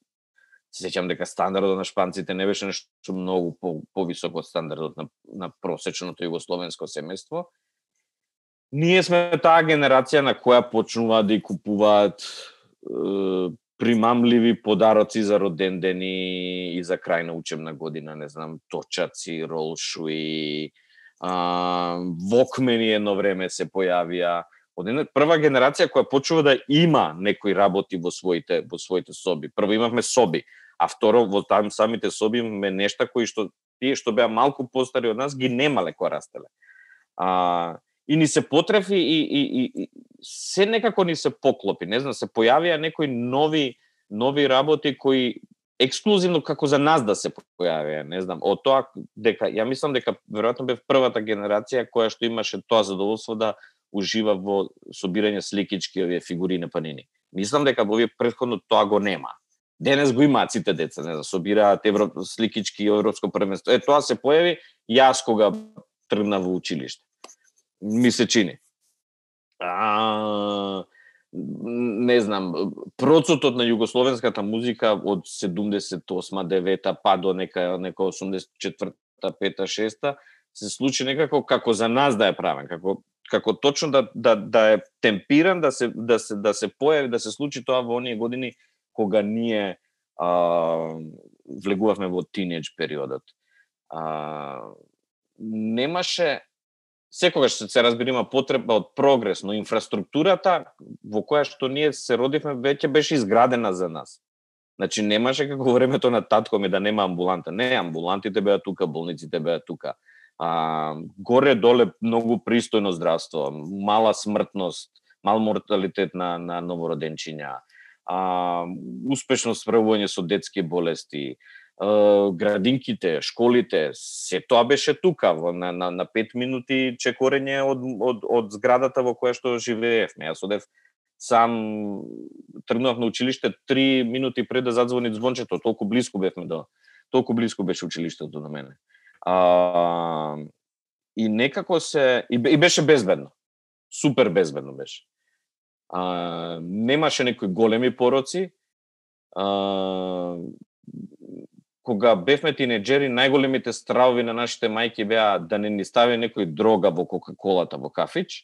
се сеќам дека стандардот на шпанците не беше нешто многу по, повисок од стандардот на, на просечното југословенско семејство. Ние сме таа генерација на која почнуваат да и купуваат е, примамливи подароци за роден дени и за крај на учебна година, не знам, точаци, ролшуи, а, вокмени едно време се појавија. Од една прва генерација која почува да има некои работи во своите во своите соби. Прво имавме соби, а второ во там самите соби имаме нешта кои што тие што беа малку постари од нас ги немале кога растеле. А, и ни се потрефи и, и, и, и се некако ни се поклопи. Не знам, се појавија некои нови нови работи кои ексклузивно како за нас да се појавија, не знам, од тоа дека ја мислам дека веројатно бев првата генерација која што имаше тоа задоволство да ужива во собирање сликички овие фигури на панини. Мислам дека во овие претходно тоа го нема. Денес го имаат сите деца, не знам, собираат евро, сликички европско првенство. Е тоа се појави јас кога тргнав во училиште. Ми се чини. А, не знам, процотот на југословенската музика од 78-9 па до нека нека 84-та, 5-та, 6-та се случи некако како за нас да е правен, како како точно да да да е темпиран да се да се да се појави да се случи тоа во оние години кога ние а, влегувавме во тинеџ периодот. А, немаше секогаш се разбира има потреба од прогрес, но инфраструктурата во која што ние се родивме веќе беше изградена за нас. Значи немаше како времето на татко ми да нема амбуланта. Не, амбулантите беа тука, болниците беа тука. А, горе доле многу пристојно здравство, мала смртност, мал морталитет на на новороденчиња. А, успешно справување со детски болести, градинките, школите, се тоа беше тука во на на, на 5 минути чекорење од од од зградата во која што живеевме. Јас одев сам тргнав на училиште 3 минути пред да задзвони звончето, толку близко бевме до толку близко беше училиштето на мене. А, и некако се и, и беше безбедно. Супер безбедно беше. А, немаше некои големи пороци. А, кога бевме тинеџери, најголемите стравови на нашите мајки беа да не ни стави некој дрога во кока-колата во кафич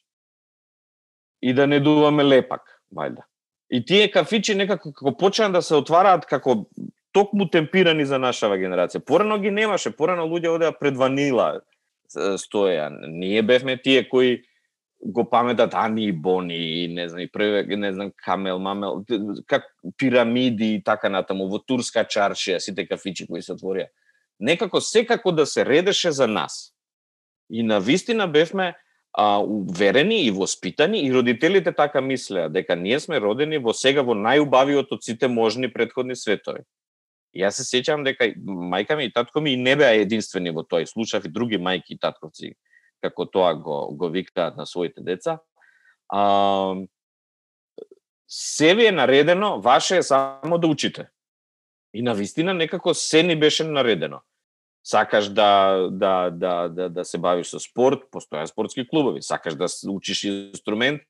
и да не дуваме лепак, вајда. И тие кафичи некако како почнаа да се отвараат како токму темпирани за нашава генерација. Порано ги немаше, порано луѓе одеа пред ванила стоеа. Ние бевме тие кои го паметат Ани и Бони и не знам и прве не знам Камел Мамел как пирамиди и така натаму во турска чаршија сите кафичи кои се отворија. Некако секако да се редеше за нас. И на вистина бевме а, уверени и воспитани и родителите така мислеа дека ние сме родени во сега во најубавиот од сите можни предходни светови. Јас се сеќавам дека мајка ми и татко ми не беа единствени во тоа и слушав и други мајки и татковци како тоа го, го викаат на своите деца. А, се ви е наредено, ваше е само да учите. И на вистина некако се ни беше наредено. Сакаш да, да, да, да, да се бавиш со спорт, постоја спортски клубови. Сакаш да учиш инструмент,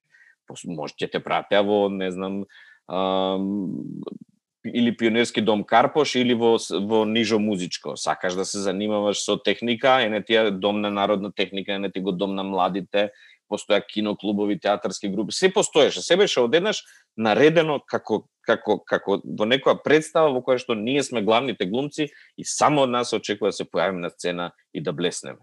може ќе те пратеа во, не знам, или пионерски дом Карпош или во во нижо музичко. Сакаш да се занимаваш со техника, е не тие дом на народна техника, е не ти го дом на младите, постоја киноклубови, театарски групи, се постоеше, се беше одеднаш наредено како како како во некоја представа во која што ние сме главните глумци и само од нас се очекува да се појавиме на сцена и да блеснеме.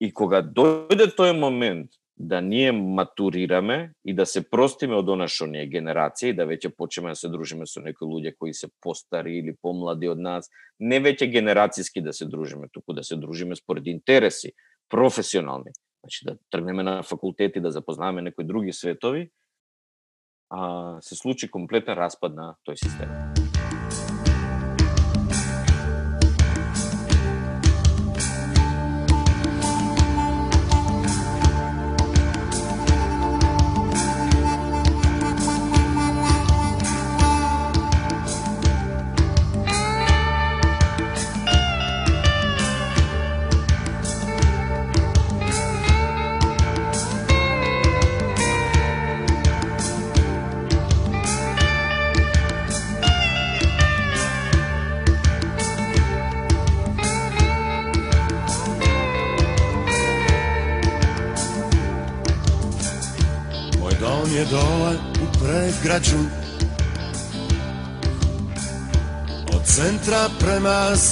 И кога дојде тој момент да ние матурираме и да се простиме од она што ние генерација и да веќе почнеме да се дружиме со некои луѓе кои се постари или помлади од нас, не веќе генерацијски да се дружиме, туку да се дружиме според интереси, професионални. Значи да тргнеме на факултети да запознаваме некои други светови, а, се случи комплетен распад на тој систем.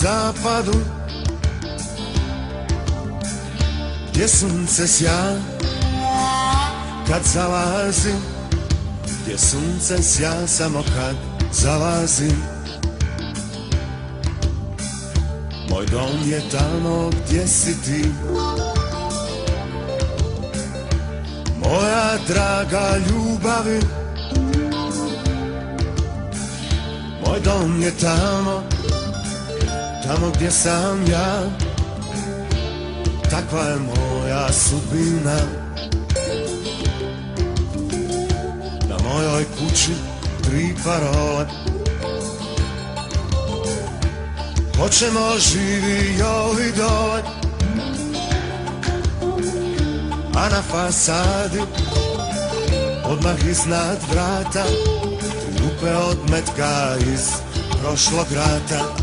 Zapadu Gdje sunce sja. Kad zalazim Gdje sunce sja samo kad zalazim. Moj dom je tamo gdje si ti. Moja draga ljubavi. Moj dom je tamo Tamo gdje sam ja Takva je moja sudbina. Na mojoj kući tri parole Hoćemo živi i dole. A na fasadi Odmah iznad vrata Rupe od metka iz prošlog rata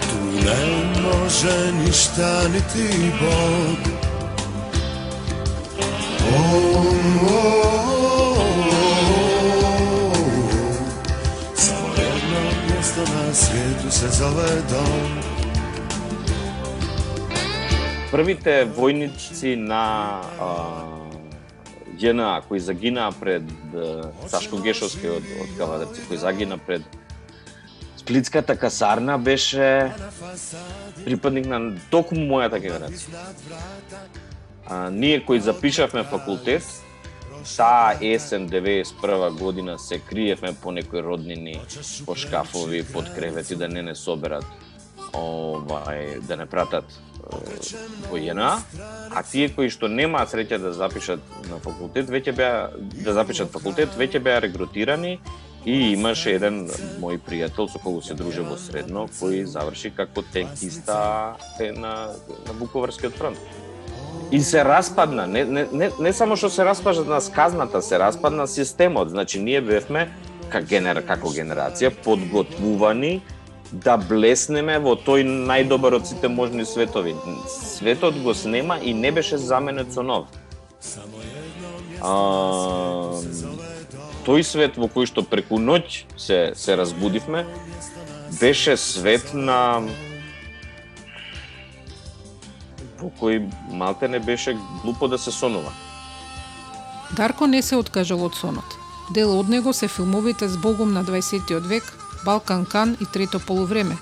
Tu ne može ništa niti Bog. Samo jedno mjesto na svijetu se zove dom. Првите војници на а, ЈНА кои загинаа пред а, Сашко Гешовски од, од Кавадарци, кој загина пред Сплитската касарна беше припадник на токму мојата генерација. А, ние кои запишавме факултет, таа есен 91 година се криевме по некои роднини, по шкафови, под кревети да не не соберат овај да не пратат во ЈНА, а тие кои што немаат среќа да запишат на факултет, веќе беа да запишат факултет, веќе беа регрутирани и имаше еден мој пријател со кого се друже во средно, кој заврши како тенкиста на, на Буковарскиот фронт. И се распадна, не, не, не, не само што се распадна сказната, се распадна системот. Значи, ние бевме как генер, како генерација подготвувани да блеснеме во тој најдобар од сите можни светови. Светот го снема и не беше заменет со нов. А, тој свет во кој што преку ноќ се се разбудивме беше свет на во кој малте не беше глупо да се сонува. Дарко не се откажал од сонот. Дел од него се филмовите с Богом на 20 век, Балкан Кан и Трето полувреме,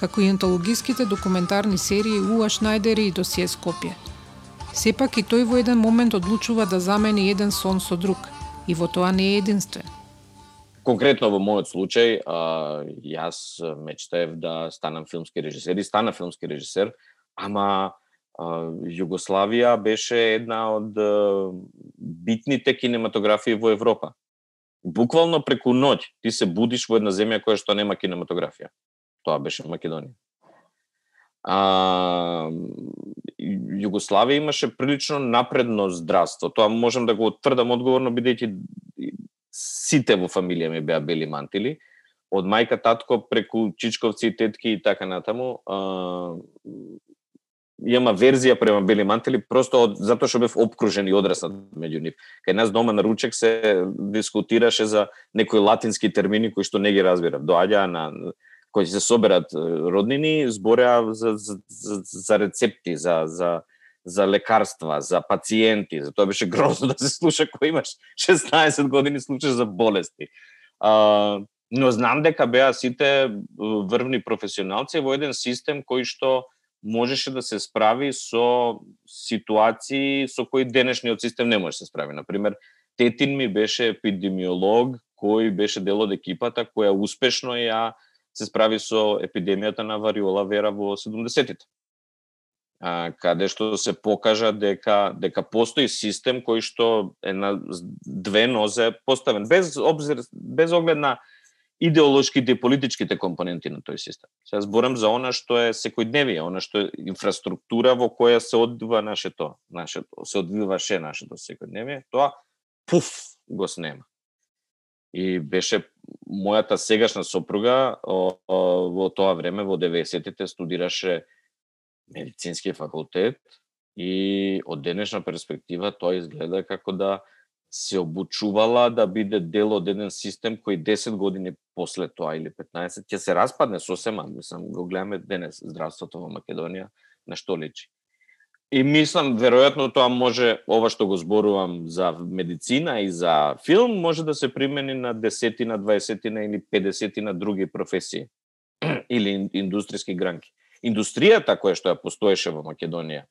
како и антологиските документарни серии Уа Шнајдери и Досие Скопје. Сепак и тој во еден момент одлучува да замени еден сон со друг, и во тоа не е единствен. Конкретно во мојот случај, а, јас мечтаев да станам филмски режисер и стана филмски режисер, ама а, Југославија беше една од а, битните кинематографии во Европа. Буквално преку ноќ ти се будиш во една земја која што нема кинематографија. Тоа беше Македонија. А, Југославија имаше прилично напредно здравство. Тоа можам да го тврдам одговорно бидејќи сите во фамилија ми беа бели мантили. Од мајка, татко, преку чичковци, тетки и така натаму. А, има верзија према бели мантели просто од затоа што бев обкружен и одраснат меѓу нив. Кај нас дома на ручек се дискутираше за некои латински термини кои што не ги разбирав. Доаѓа на кои се соберат роднини, збореа за, за, за, за рецепти, за, за, за лекарства, за пациенти. За тоа беше *laughs* грозно да се слуша кој имаш 16 години слушаш за болести. А, но знам дека беа сите врвни професионалци во еден систем кој што можеше да се справи со ситуации со кои денешниот систем не може да се справи. Например, тетин ми беше епидемиолог кој беше дел од екипата која успешно ја се справи со епидемијата на вариола вера во 70-тите. А, каде што се покажа дека дека постои систем кој што е на две нозе поставен без обзир без оглед на идеолошките и политичките компоненти на тој систем. Се зборам за она што е секојдневие, она што е инфраструктура во која се одвива нашето, нашето се одвиваше нашето секојдневие, тоа пуф го снема. И беше мојата сегашна сопруга о, о, во тоа време во 90-тите студираше медицински факултет и од денешна перспектива тоа изгледа како да се обучувала да биде дел од еден систем кој 10 години после тоа или 15 ќе се распадне сосема, мислам, го гледаме денес здравството во Македонија на што личи. И мислам, веројатно тоа може, ова што го зборувам за медицина и за филм, може да се примени на десетина, дваесетина или педесетина други професии *clears throat* или индустријски гранки. Индустријата која што ја постоеше во Македонија,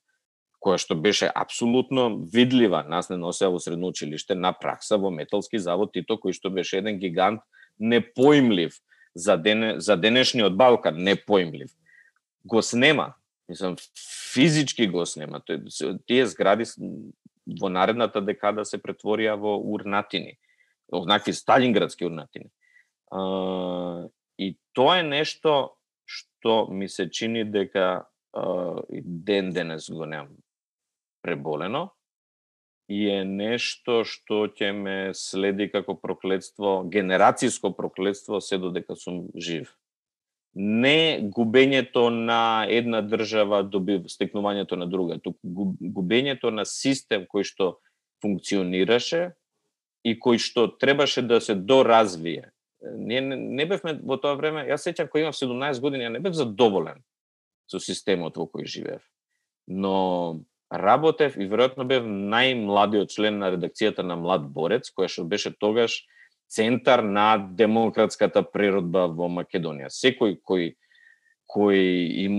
која што беше апсолутно видлива, нас не носеа во средно училиште на пракса во металски завод Тито, кој што беше еден гигант непоимлив за, ден- за денешниот Балкан, непоимлив. Го снема, мислам, физички го снема. Тие згради во наредната декада се претворија во урнатини, однакви сталинградски урнатини. А, и тоа е нешто што ми се чини дека ден денес го немам преболено и е нешто што ќе ме следи како проклетство, генерацијско проклетство се додека сум жив. Не губењето на една држава доби стекнувањето на друга, туку губењето на систем кој што функционираше и кој што требаше да се доразвие. Не, не, не бевме во тоа време, јас сеќам кој имав 17 години, ја не бев задоволен со системот во кој живеев. Но работев и веројатно бев најмладиот член на редакцијата на Млад борец, која што беше тогаш центар на демократската природба во Македонија. Секој кој кој им,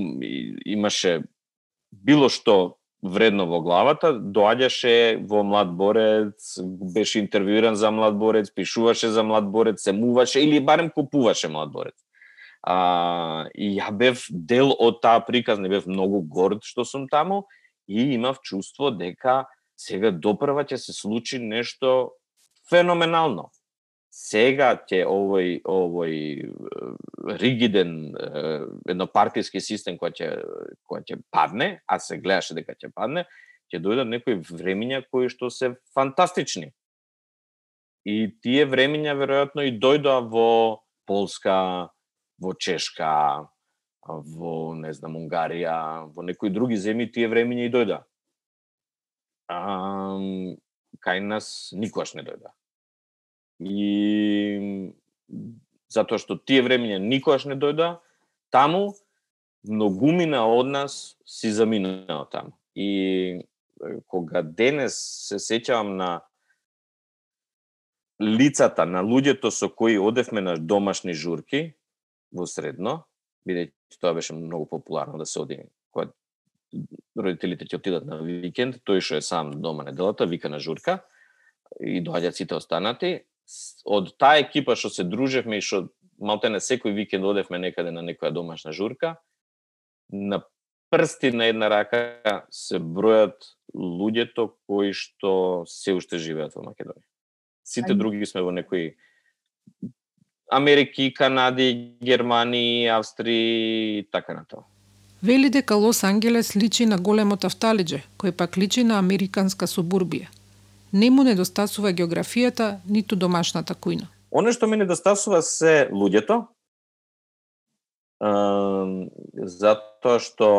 имаше било што вредно во главата, доаѓаше во Млад борец, беше интервјуиран за Млад борец, пишуваше за Млад борец, се муваше или барем купуваше Млад борец. А, и ја бев дел од таа приказ, не бев многу горд што сум таму и имав чувство дека сега допрва ќе се случи нешто феноменално. Сега ќе овој овој ригиден еднопартиски систем кој ќе кој ќе падне, а се гледаше дека ќе падне, ќе дојдат некои времиња кои што се фантастични. И тие времиња веројатно и дојдоа во Полска, во Чешка, во, не знам, Унгарија, во некои други земји тие времиња и дојда. А, кај нас никогаш не дојда. И затоа што тие времиња никогаш не дојда, таму многумина од нас си заминаа таму. И кога денес се сеќавам на лицата на луѓето со кои одевме на домашни журки во средно, бидејќи тоа беше многу популарно да се оди кога родителите ќе отидат на викенд, тој што е сам дома неделата, вика на журка и доаѓаат сите останати. Од таа екипа што се дружевме и што не секој викенд одевме некаде на некоја домашна журка, на прсти на една рака се бројат луѓето кои што се уште живеат во Македонија. Сите други сме во некои Америки, Канади, Германии, Австрии и така натаму. Вели дека Лос Ангелес личи на големото Авталиџе, кој пак личи на американска субурбија. Не му недостасува географијата, ниту домашната кујна. Оно што ми недостасува се луѓето, затоа што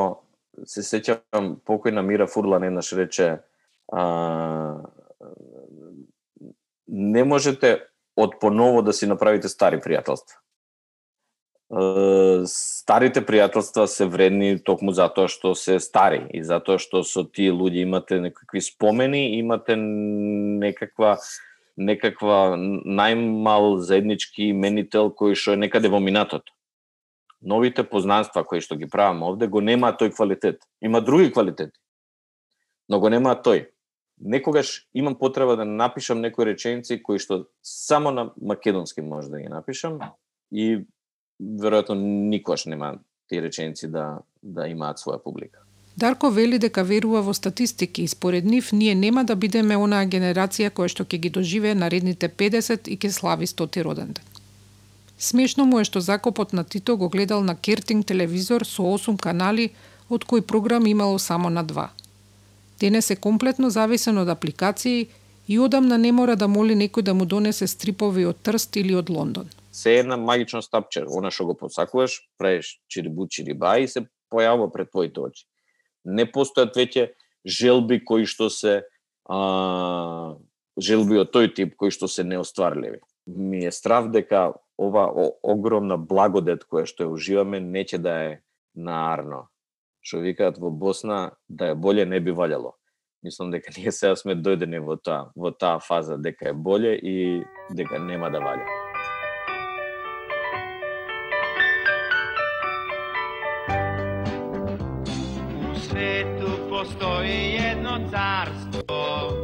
се сеќавам покојна Мира Фурлан еднаш рече а, не можете од поново да си направите стари пријателства. Старите пријателства се вредни токму затоа што се стари и затоа што со тие луѓе имате некакви спомени, имате некаква некаква најмал заеднички именител кој што е некаде во минатото. Новите познанства кои што ги правам овде го нема тој квалитет. Има други квалитети. Но го нема тој некогаш имам потреба да напишам некои реченици кои што само на македонски може да ги напишам и веројатно никош нема тие реченици да да имаат своја публика. Дарко вели дека верува во статистики и според нив ние нема да бидеме онаа генерација која што ќе ги доживее наредните 50 и ќе слави 100 роден ден. Смешно му е што закопот на Тито го гледал на Кертинг телевизор со 8 канали, од кои програм имало само на два – Денес е комплетно зависен од апликации и одамна не мора да моли некој да му донесе стрипови од Трст или од Лондон. Се една магично стапче, она што го посакуваш, правиш чирибу чириба и се појавува пред твоите очи. Не постојат веќе желби кои што се а, желби од тој тип кои што се неостварливи. Ми е страв дека ова о, огромна благодет која што ја уживаме не ќе да е наарно. Што викаат во Босна да е боле не би валјало. Мислам дека ние сега сме дојдени во таа во таа фаза дека е боле и дека нема да валја. У свету постои едно царство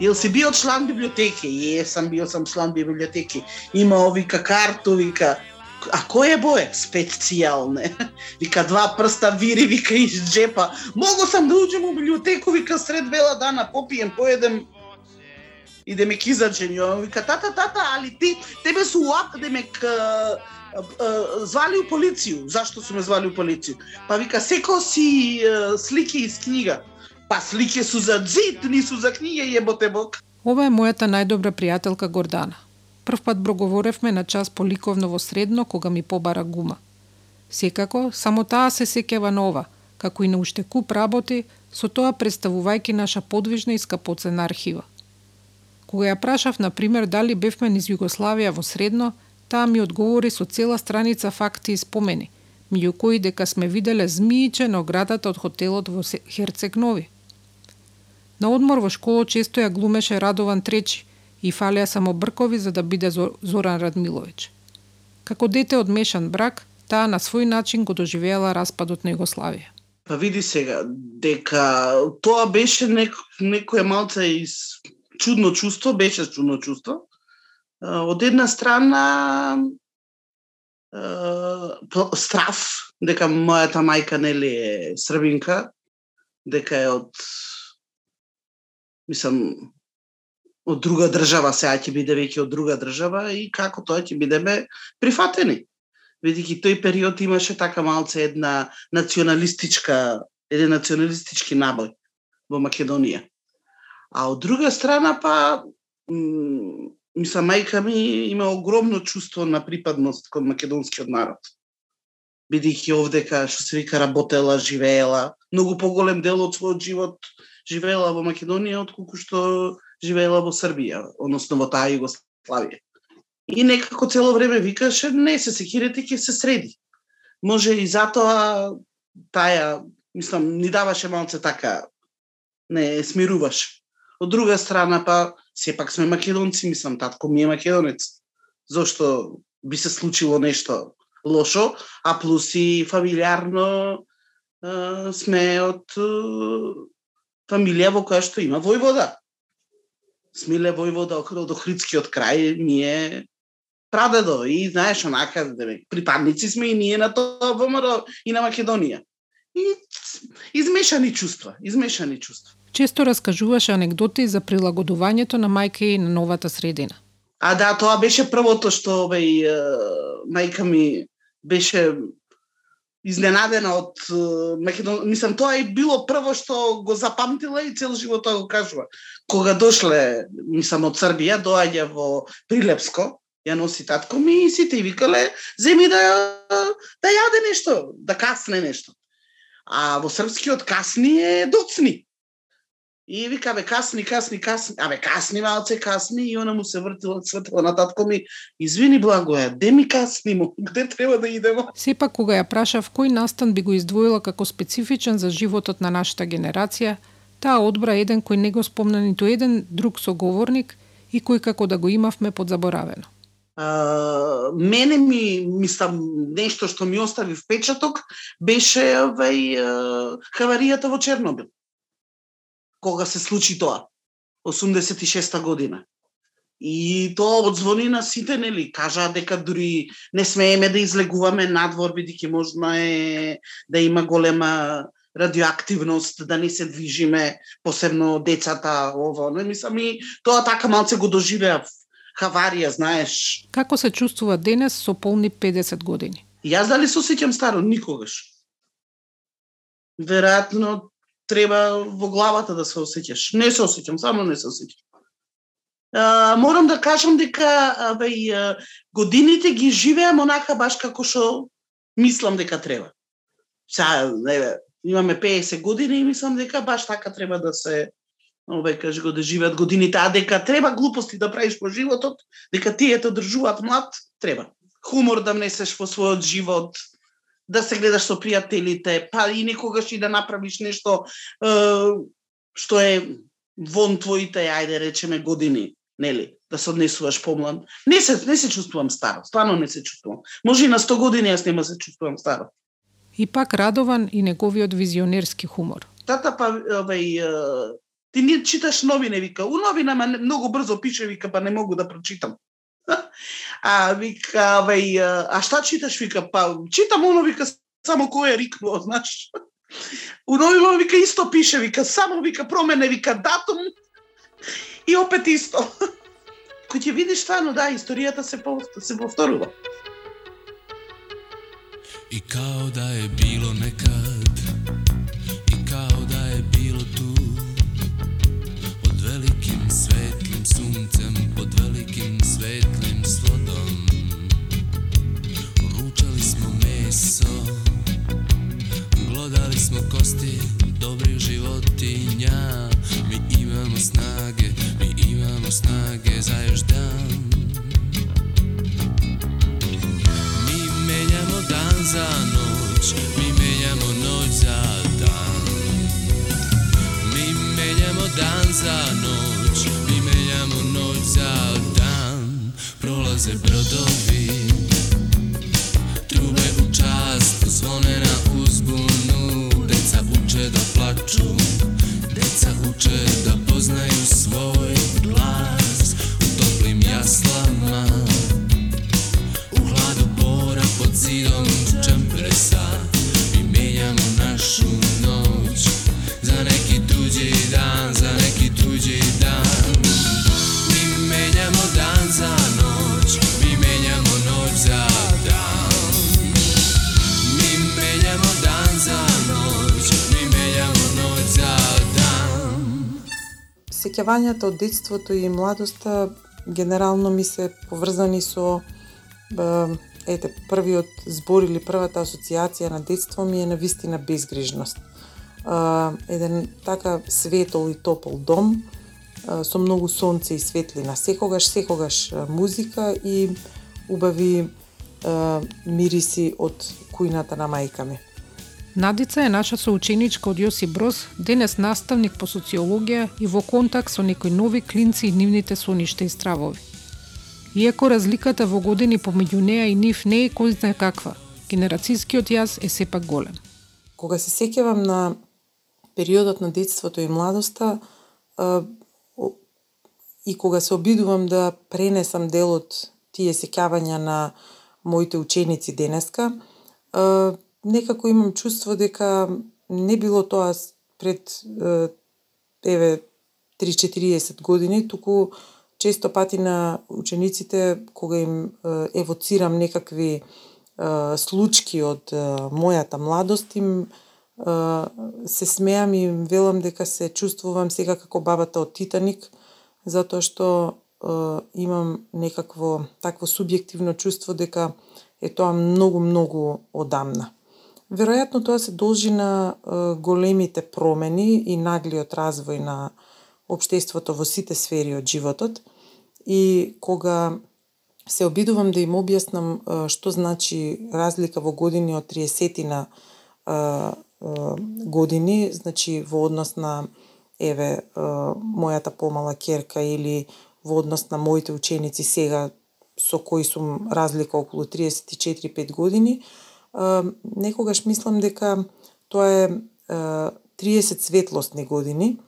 Јел си бил член библиотеки? Е, сам бил сам член библиотеки. Има вика карту, вика А кој е бое? Специјалне. *laughs* Вика два прста вири, вика из джепа. Могу сам да уđем у библиотеку, вика сред бела дана, попиjem, поедем и да ме кизачен. Ја вика, тата, тата, али ти, тебе су уап, да ме к, звали у полицију. Зашто су ме звали у полицију? Па вика, секо си слики из книга. Па слики су за дзид, нису за книга, јеботе бог. Ова е мојата најдобра пријателка Гордана. Прв пат проговоревме на час по ликовно во средно кога ми побара гума. Секако, само таа се секева на ова, како и на уште куп работи, со тоа представувајќи наша подвижна и скапоцена архива. Кога ја прашав, на пример, дали бевме низ Југославија во средно, таа ми одговори со цела страница факти и спомени, меѓу кои дека сме виделе змииче на оградата од хотелот во Херцег Нови. На одмор во школа често ја глумеше Радован Тречи и фалеа само бркови за да биде Зоран Радмиловиќ. Како дете од мешан брак, таа на свој начин го доживеала распадот на Југославија. Па види сега, дека тоа беше неко, некоја малце из чудно чувство, беше чудно чувство. Од една страна страф дека мојата мајка нели е србинка, дека е од мислам од друга држава, сега ќе биде веќе од друга држава и како тоа ќе бидеме прифатени бидејќи тој период имаше така малце една националистичка, еден националистички набој во Македонија. А од друга страна па м, мислам мајка ми има огромно чувство на припадност кон македонскиот народ. Бидејќи овдека што се вика работела, живеела, многу поголем дел од својот живот живеела во Македонија отколку што живеела во Србија, односно во таа Југославија. И некако цело време викаше, не се секирете, ќе се среди. Може и затоа таја, мислам, ни даваше малце така, не смируваше. Од друга страна, па, сепак сме македонци, мислам, татко ми е македонец. Зошто би се случило нешто лошо, а плюс и фамилиарно э, сме од э, фамилија во која што има војвода. Смиле војвода од Охридскиот крај ми е прадедо и знаеш онака да припадници сме и ние на тоа ВМРО и на Македонија. И измешани чувства, измешани чувства. Често раскажуваше анекдоти за прилагодувањето на мајка и на новата средина. А да, тоа беше првото што овој мајка ми беше изненадена од е, Македон... Мислам, тоа е било прво што го запамтила и цел живот тоа го кажува. Кога дошле, мислам, од Србија, доаѓа во Прилепско, ја носи татко ми и сите и викале, земи да, да јаде нешто, да касне нешто. А во српскиот касни е доцни. И вика, бе, касни, касни, касни. Абе, касни малце, касни. И она му се вртила, цвртила на татко ми. Извини, Благоја, де ми касни му? *laughs* Где треба да идемо? Сепак кога ја прашав кој настан би го издвоила како специфичен за животот на нашата генерација, таа одбра еден кој не го спомна ниту еден друг соговорник и кој како да го имавме подзаборавено. А, мене ми, мислам, нешто што ми остави впечаток беше овај а, хаваријата во Чернобил. Кога се случи тоа, 86-та година. И тоа одзвони на сите, нели, кажаа дека дури не смееме да излегуваме надвор, бидејќи можно е да има голема радиоактивност, да не се движиме, посебно децата, ово, не мислам и тоа така малце го доживеав хаварија, знаеш. Како се чувствува денес со полни 50 години? Јас дали се осеќам старо? Никогаш. Веројатно треба во главата да се осеќаш. Не се осеќам, само не се осеќам. А, морам да кажам дека абе, годините ги живеам онака баш како што мислам дека треба. Са, не, имаме 50 години и мислам дека баш така треба да се ове каже го да живеат годините, а дека треба глупости да правиш по животот, дека тие те држуваат млад, треба. Хумор да внесеш во својот живот, да се гледаш со пријателите, па и некогаш и да направиш нешто е, што е вон твоите, ајде речеме, години, нели? Да се однесуваш помлад. Не се, не се чувствувам старо, стварно не се чувствувам. Може и на 100 години јас нема се чувствувам старо. И пак Радован и неговиот визионерски хумор. Тата па овај ти не читаш новине, вика. У новинама многу брзо пише, вика, па не могу да прочитам. *laughs* А вика, вај, а шта читаш, вика, па читам оно, вика, само кој е рикнуо, *laughs* знаеш. У новима, вика, исто пише, вика, само, вика, промене, вика, датум и опет исто. *laughs* Кој ќе видиш стварно, да, историјата се, се повторува. И као да е било некад Kosti dobrih životinja Mi imamo snage, mi imamo snage za još dan Mi menjamo dan za noć, mi menjamo noć za dan. Mi menjamo dan za noć, mi menjamo noć za dan. Prolaze brodovi, trube u čast, zvone na uzbunu. Uče da plaču, deca uče da poznaju svoj glas u toplim jaslama. U hladu bora pod zidom čempresa Mi menjamo našu noć Za neki tuđi Сеќавањата од детството и младоста генерално ми се поврзани со ете, првиот збор или првата асоциација на детство ми е на вистина безгрижност. Еден така светол и топол дом со многу сонце и светлина. Секогаш, секогаш музика и убави мириси од кујната на мајка ми. Надица е наша соученичка од Јоси Брос, денес наставник по социологија и во контакт со некои нови клинци и нивните соништа и стравови. Иако разликата во години помеѓу неа и нив не е кој знае каква, генерацијскиот јас е сепак голем. Кога се сеќавам на периодот на детството и младоста и кога се обидувам да пренесам дел од тие сеќавања на моите ученици денеска, некако имам чувство дека не било тоа пред еве 3-40 години, туку често пати на учениците кога им евоцирам некакви случки од мојата младост им се смеам и им велам дека се чувствувам сега како бабата од Титаник затоа што имам некакво такво субјективно чувство дека е тоа многу многу одамна. Веројатно тоа се должи на големите промени и наглиот развој на општеството во сите сфери од животот. И кога се обидувам да им објаснам што значи разлика во години од 30 на години, значи во однос на еве мојата помала керка или во однос на моите ученици сега со кои сум разлика околу 34-5 години, некогаш мислам дека тоа е, 30 светлосни години,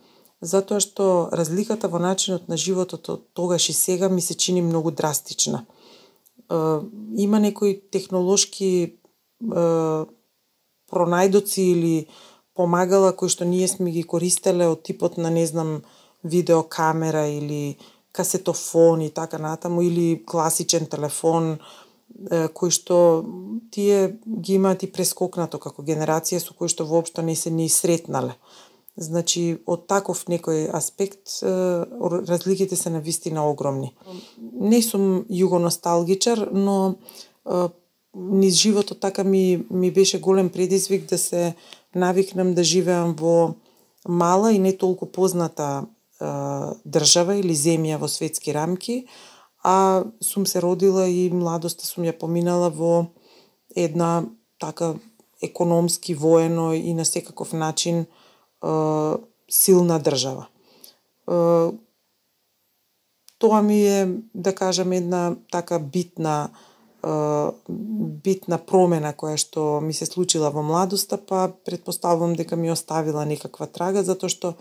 затоа што разликата во начинот на животот од тогаш и сега ми се чини многу драстична. Има некои технолошки пронајдоци или помагала кои што ние сме ги користеле од типот на не знам видеокамера или касетофон и така натаму или класичен телефон кои што тие ги имаат и прескокнато како генерација со кои што воопшто не се ни сретнале. Значи, од таков некој аспект, разликите се на вистина огромни. Не сум југоносталгичар, но низ животот така ми, ми беше голем предизвик да се навикнам да живеам во мала и не толку позната држава или земја во светски рамки, а сум се родила и младоста сум ја поминала во една така економски, воено и на секаков начин е, силна држава. Е, тоа ми е, да кажам, една така битна битна промена која што ми се случила во младоста, па предпоставувам дека ми оставила некаква трага, затоа што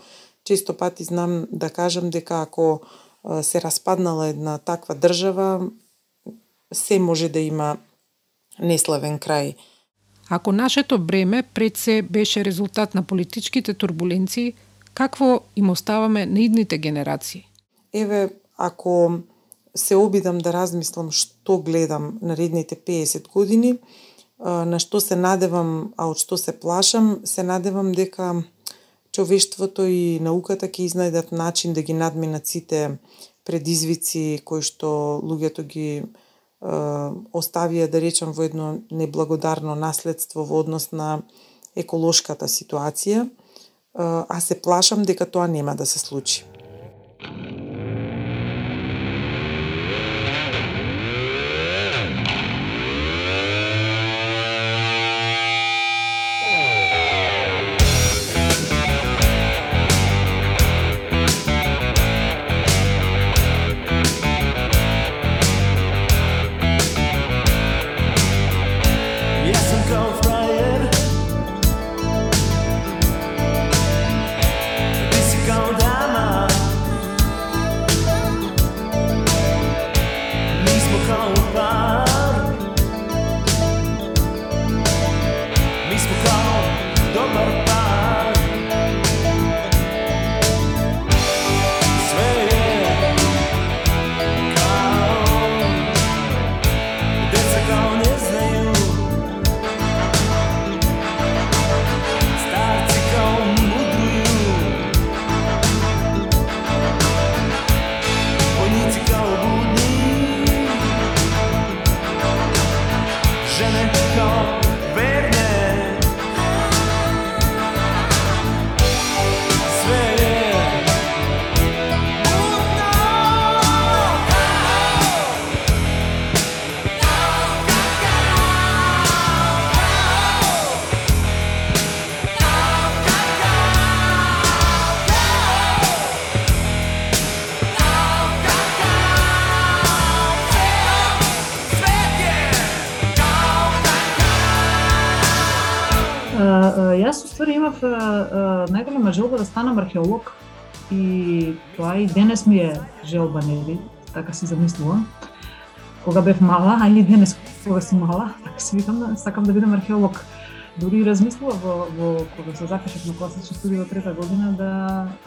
често пати знам да кажам дека ако се распаднала една таква држава, се може да има неславен крај. Ако нашето бреме пред се беше резултат на политичките турбуленции, какво им оставаме на идните генерации? Еве, ако се обидам да размислам што гледам наредните 50 години, на што се надевам, а од што се плашам, се надевам дека човештвото и науката ќе изнајдат начин да ги надминат сите предизвици кои што луѓето ги е, оставија да речам во едно неблагодарно наследство во однос на еколошката ситуација, а се плашам дека тоа нема да се случи. Археолог и тоа и денес ми е желба, нели, така си замислувам. Кога бев мала, а и денес кога си мала, *laughs* така си викам да сакам да бидам археолог. Дури и размислував во, во кога се запишав на класична студија во трета година да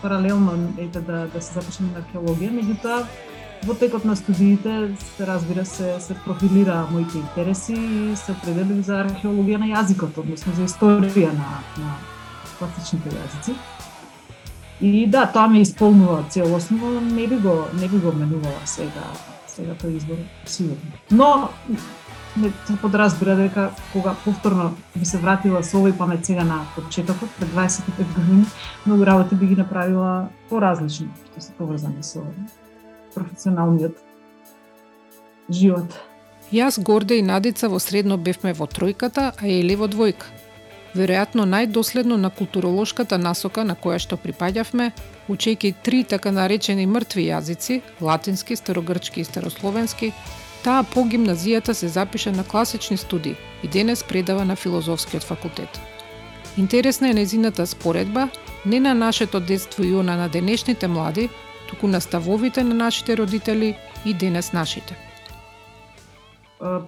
паралелно ете да да се запишам на археологија, меѓутоа во текот на студиите се разбира се се профилира моите интереси и се определив за археологија на јазикот, односно за историја на на класичните јазици. И да, тоа ме исполнува целосно, не би го не би го менувала сега сега тој избор сигурно. Но не се подразбира дека кога повторно би се вратила со овој памет сега на почетокот пред 25 години, многу работи би ги направила поразлични што се поврзани со професионалниот живот. Јас Горде и Надица во средно бевме во тројката, а Еле во двојка веројатно најдоследно на културолошката насока на која што припаѓавме, учејќи три така наречени мртви јазици, латински, старогрчки и старословенски, таа по гимназијата се запиша на класични студии и денес предава на филозофскиот факултет. Интересна е незината споредба не на нашето детство и она на денешните млади, туку на ставовите на нашите родители и денес нашите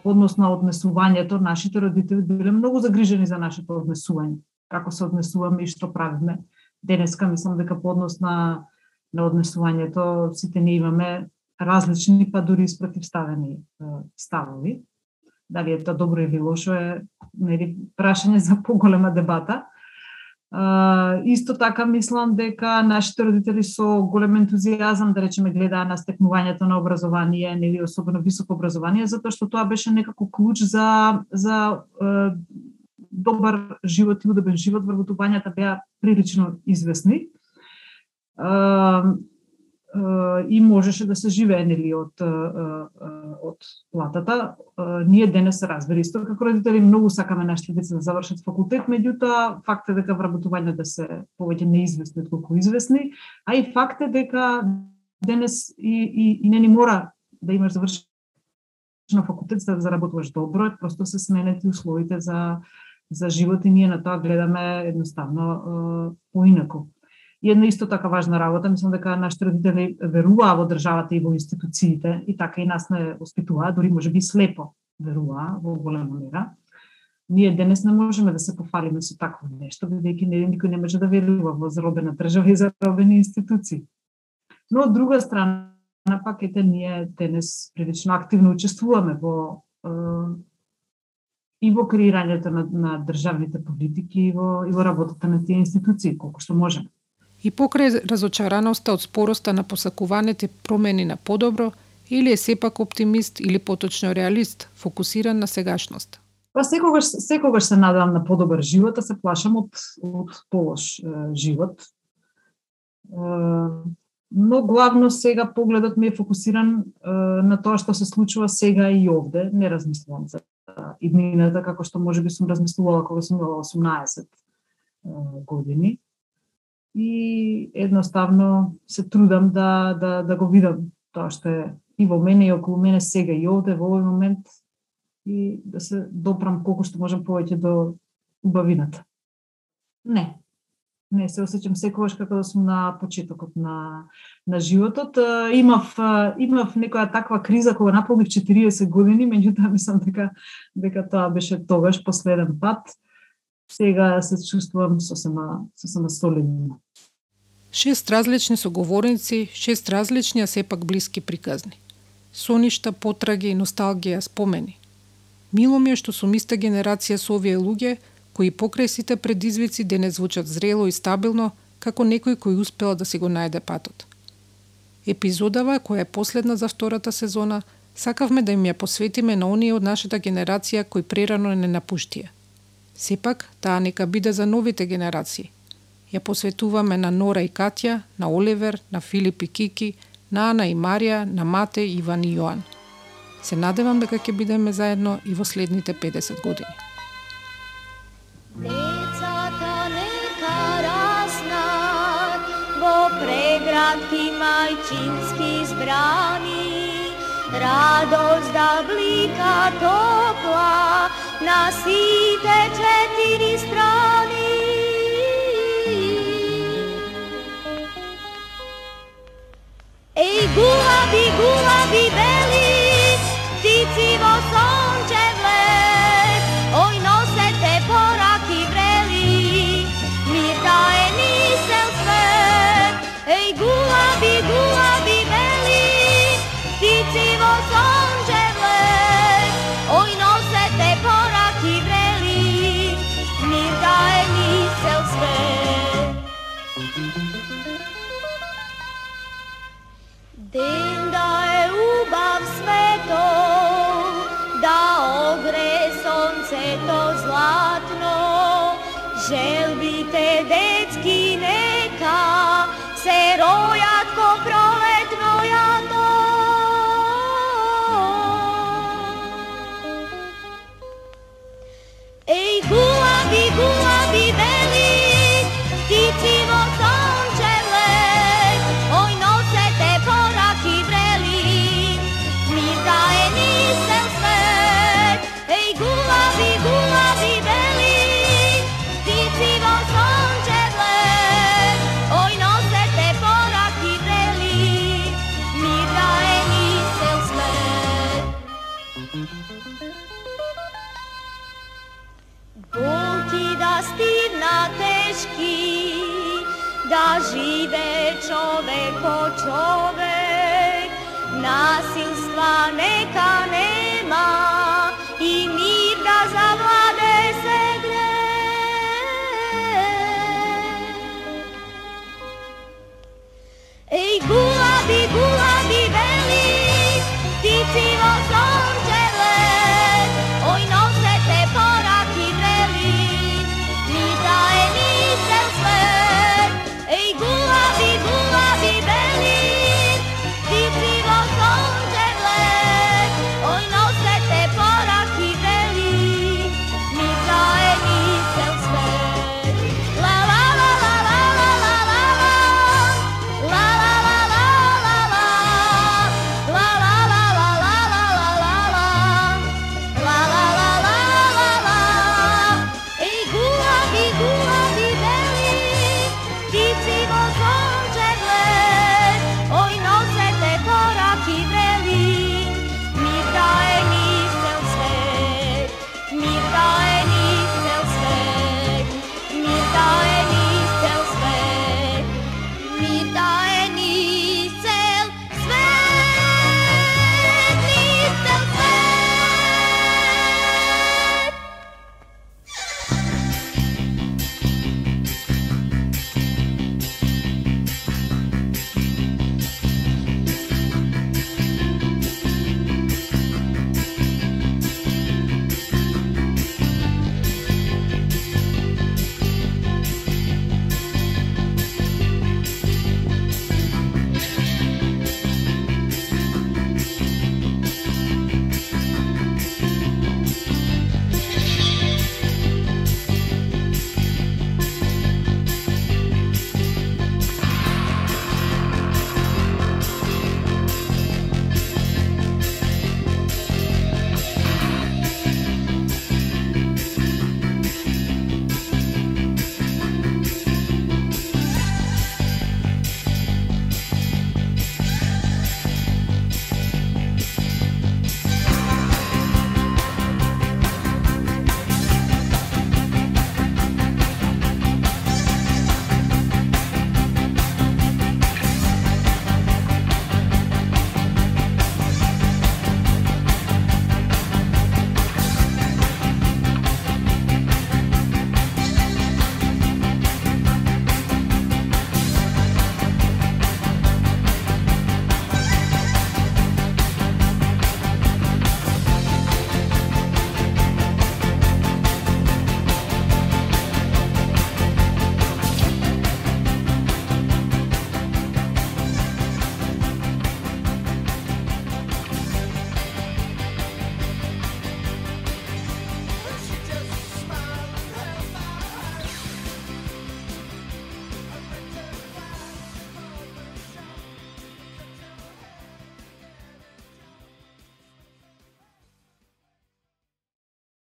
Поднос на однесувањето, нашите родители биле многу загрижени за нашето однесување. како се однесуваме и што правиме. Денеска мислам дека по однос на на однесувањето сите не имаме различни, па дури спротивставени ставови. Дали е тоа добро или лошо е нели прашање за поголема дебата. Uh, исто така мислам дека нашите родители со голем ентузијазам, да речеме, гледаа на стекнувањето на образование, нели особено високо образование, затоа што тоа беше некако клуч за за uh, добар живот и удобен живот, вработувањата беа прилично известни. Uh, и можеше да се живее нели од од платата. Ние денес разбери исто како родители многу сакаме нашите деца да завршат факултет, меѓутоа факт е дека вработување да се повеќе неизвестни отколку известни, а и факт е дека денес и, и, и не ни мора да имаш завршено факултет за да заработуваш добро, просто се сменети условите за за живот и ние на тоа гледаме едноставно поинаку. И една исто така важна работа, мислам дека нашите родители веруваа во државата и во институциите и така и нас не воспитуваа, дури може би слепо веруваа во голема мера. Ние денес не можеме да се пофалиме со такво нешто, бидејќи не никој не може да верува во заробена држава и заробени институции. Но од друга страна, пак ете ние денес прилично активно учествуваме во и во креирањето на, на државните политики и во, и во работата на тие институции, колку што можеме. И покрај разочараноста од спороста на посакуваните промени на подобро, или е сепак оптимист или поточно реалист, фокусиран на сегашност? Па секогаш секогаш се надевам на подобар живот, а се плашам од од полош е, живот. Е, но главно сега погледот ми е фокусиран е, на тоа што се случува сега и овде, не размислувам за иднината како што можеби сум размислувала кога сум имала 18 години и едноставно се трудам да, да, да го видам тоа што е и во мене и околу мене сега и овде во овој момент и да се допрам колку што можам повеќе до убавината. Не. Не, се осеќам секогаш како да сум на почетокот на, на животот. Имав, имав некоја таква криза кога наполнив 40 години, *laughs* меѓутоа мислам дека, дека тоа беше тогаш последен пат сега се чувствувам сосема, сосема солидно. Шест различни соговорници, шест различни, а сепак блиски приказни. Соништа, потраги, носталгија, спомени. Мило ми е што сум иста генерација со овие луѓе, кои покрај сите предизвици да денес звучат зрело и стабилно, како некој кој успел да си го најде патот. Епизодава, која е последна за втората сезона, сакавме да им ја посветиме на оние од нашата генерација кои прерано не напуштија – Сепак, таа нека биде за новите генерации. Ја посветуваме на Нора и Катја, на Оливер, на Филип и Кики, на Ана и Марија, на Мате, Иван и Јоан. Се надевам дека ќе бидеме заедно и во следните 50 години. Децата нека раснат во преградки мајчински збрани, радост да блика топла, nascite ceti strani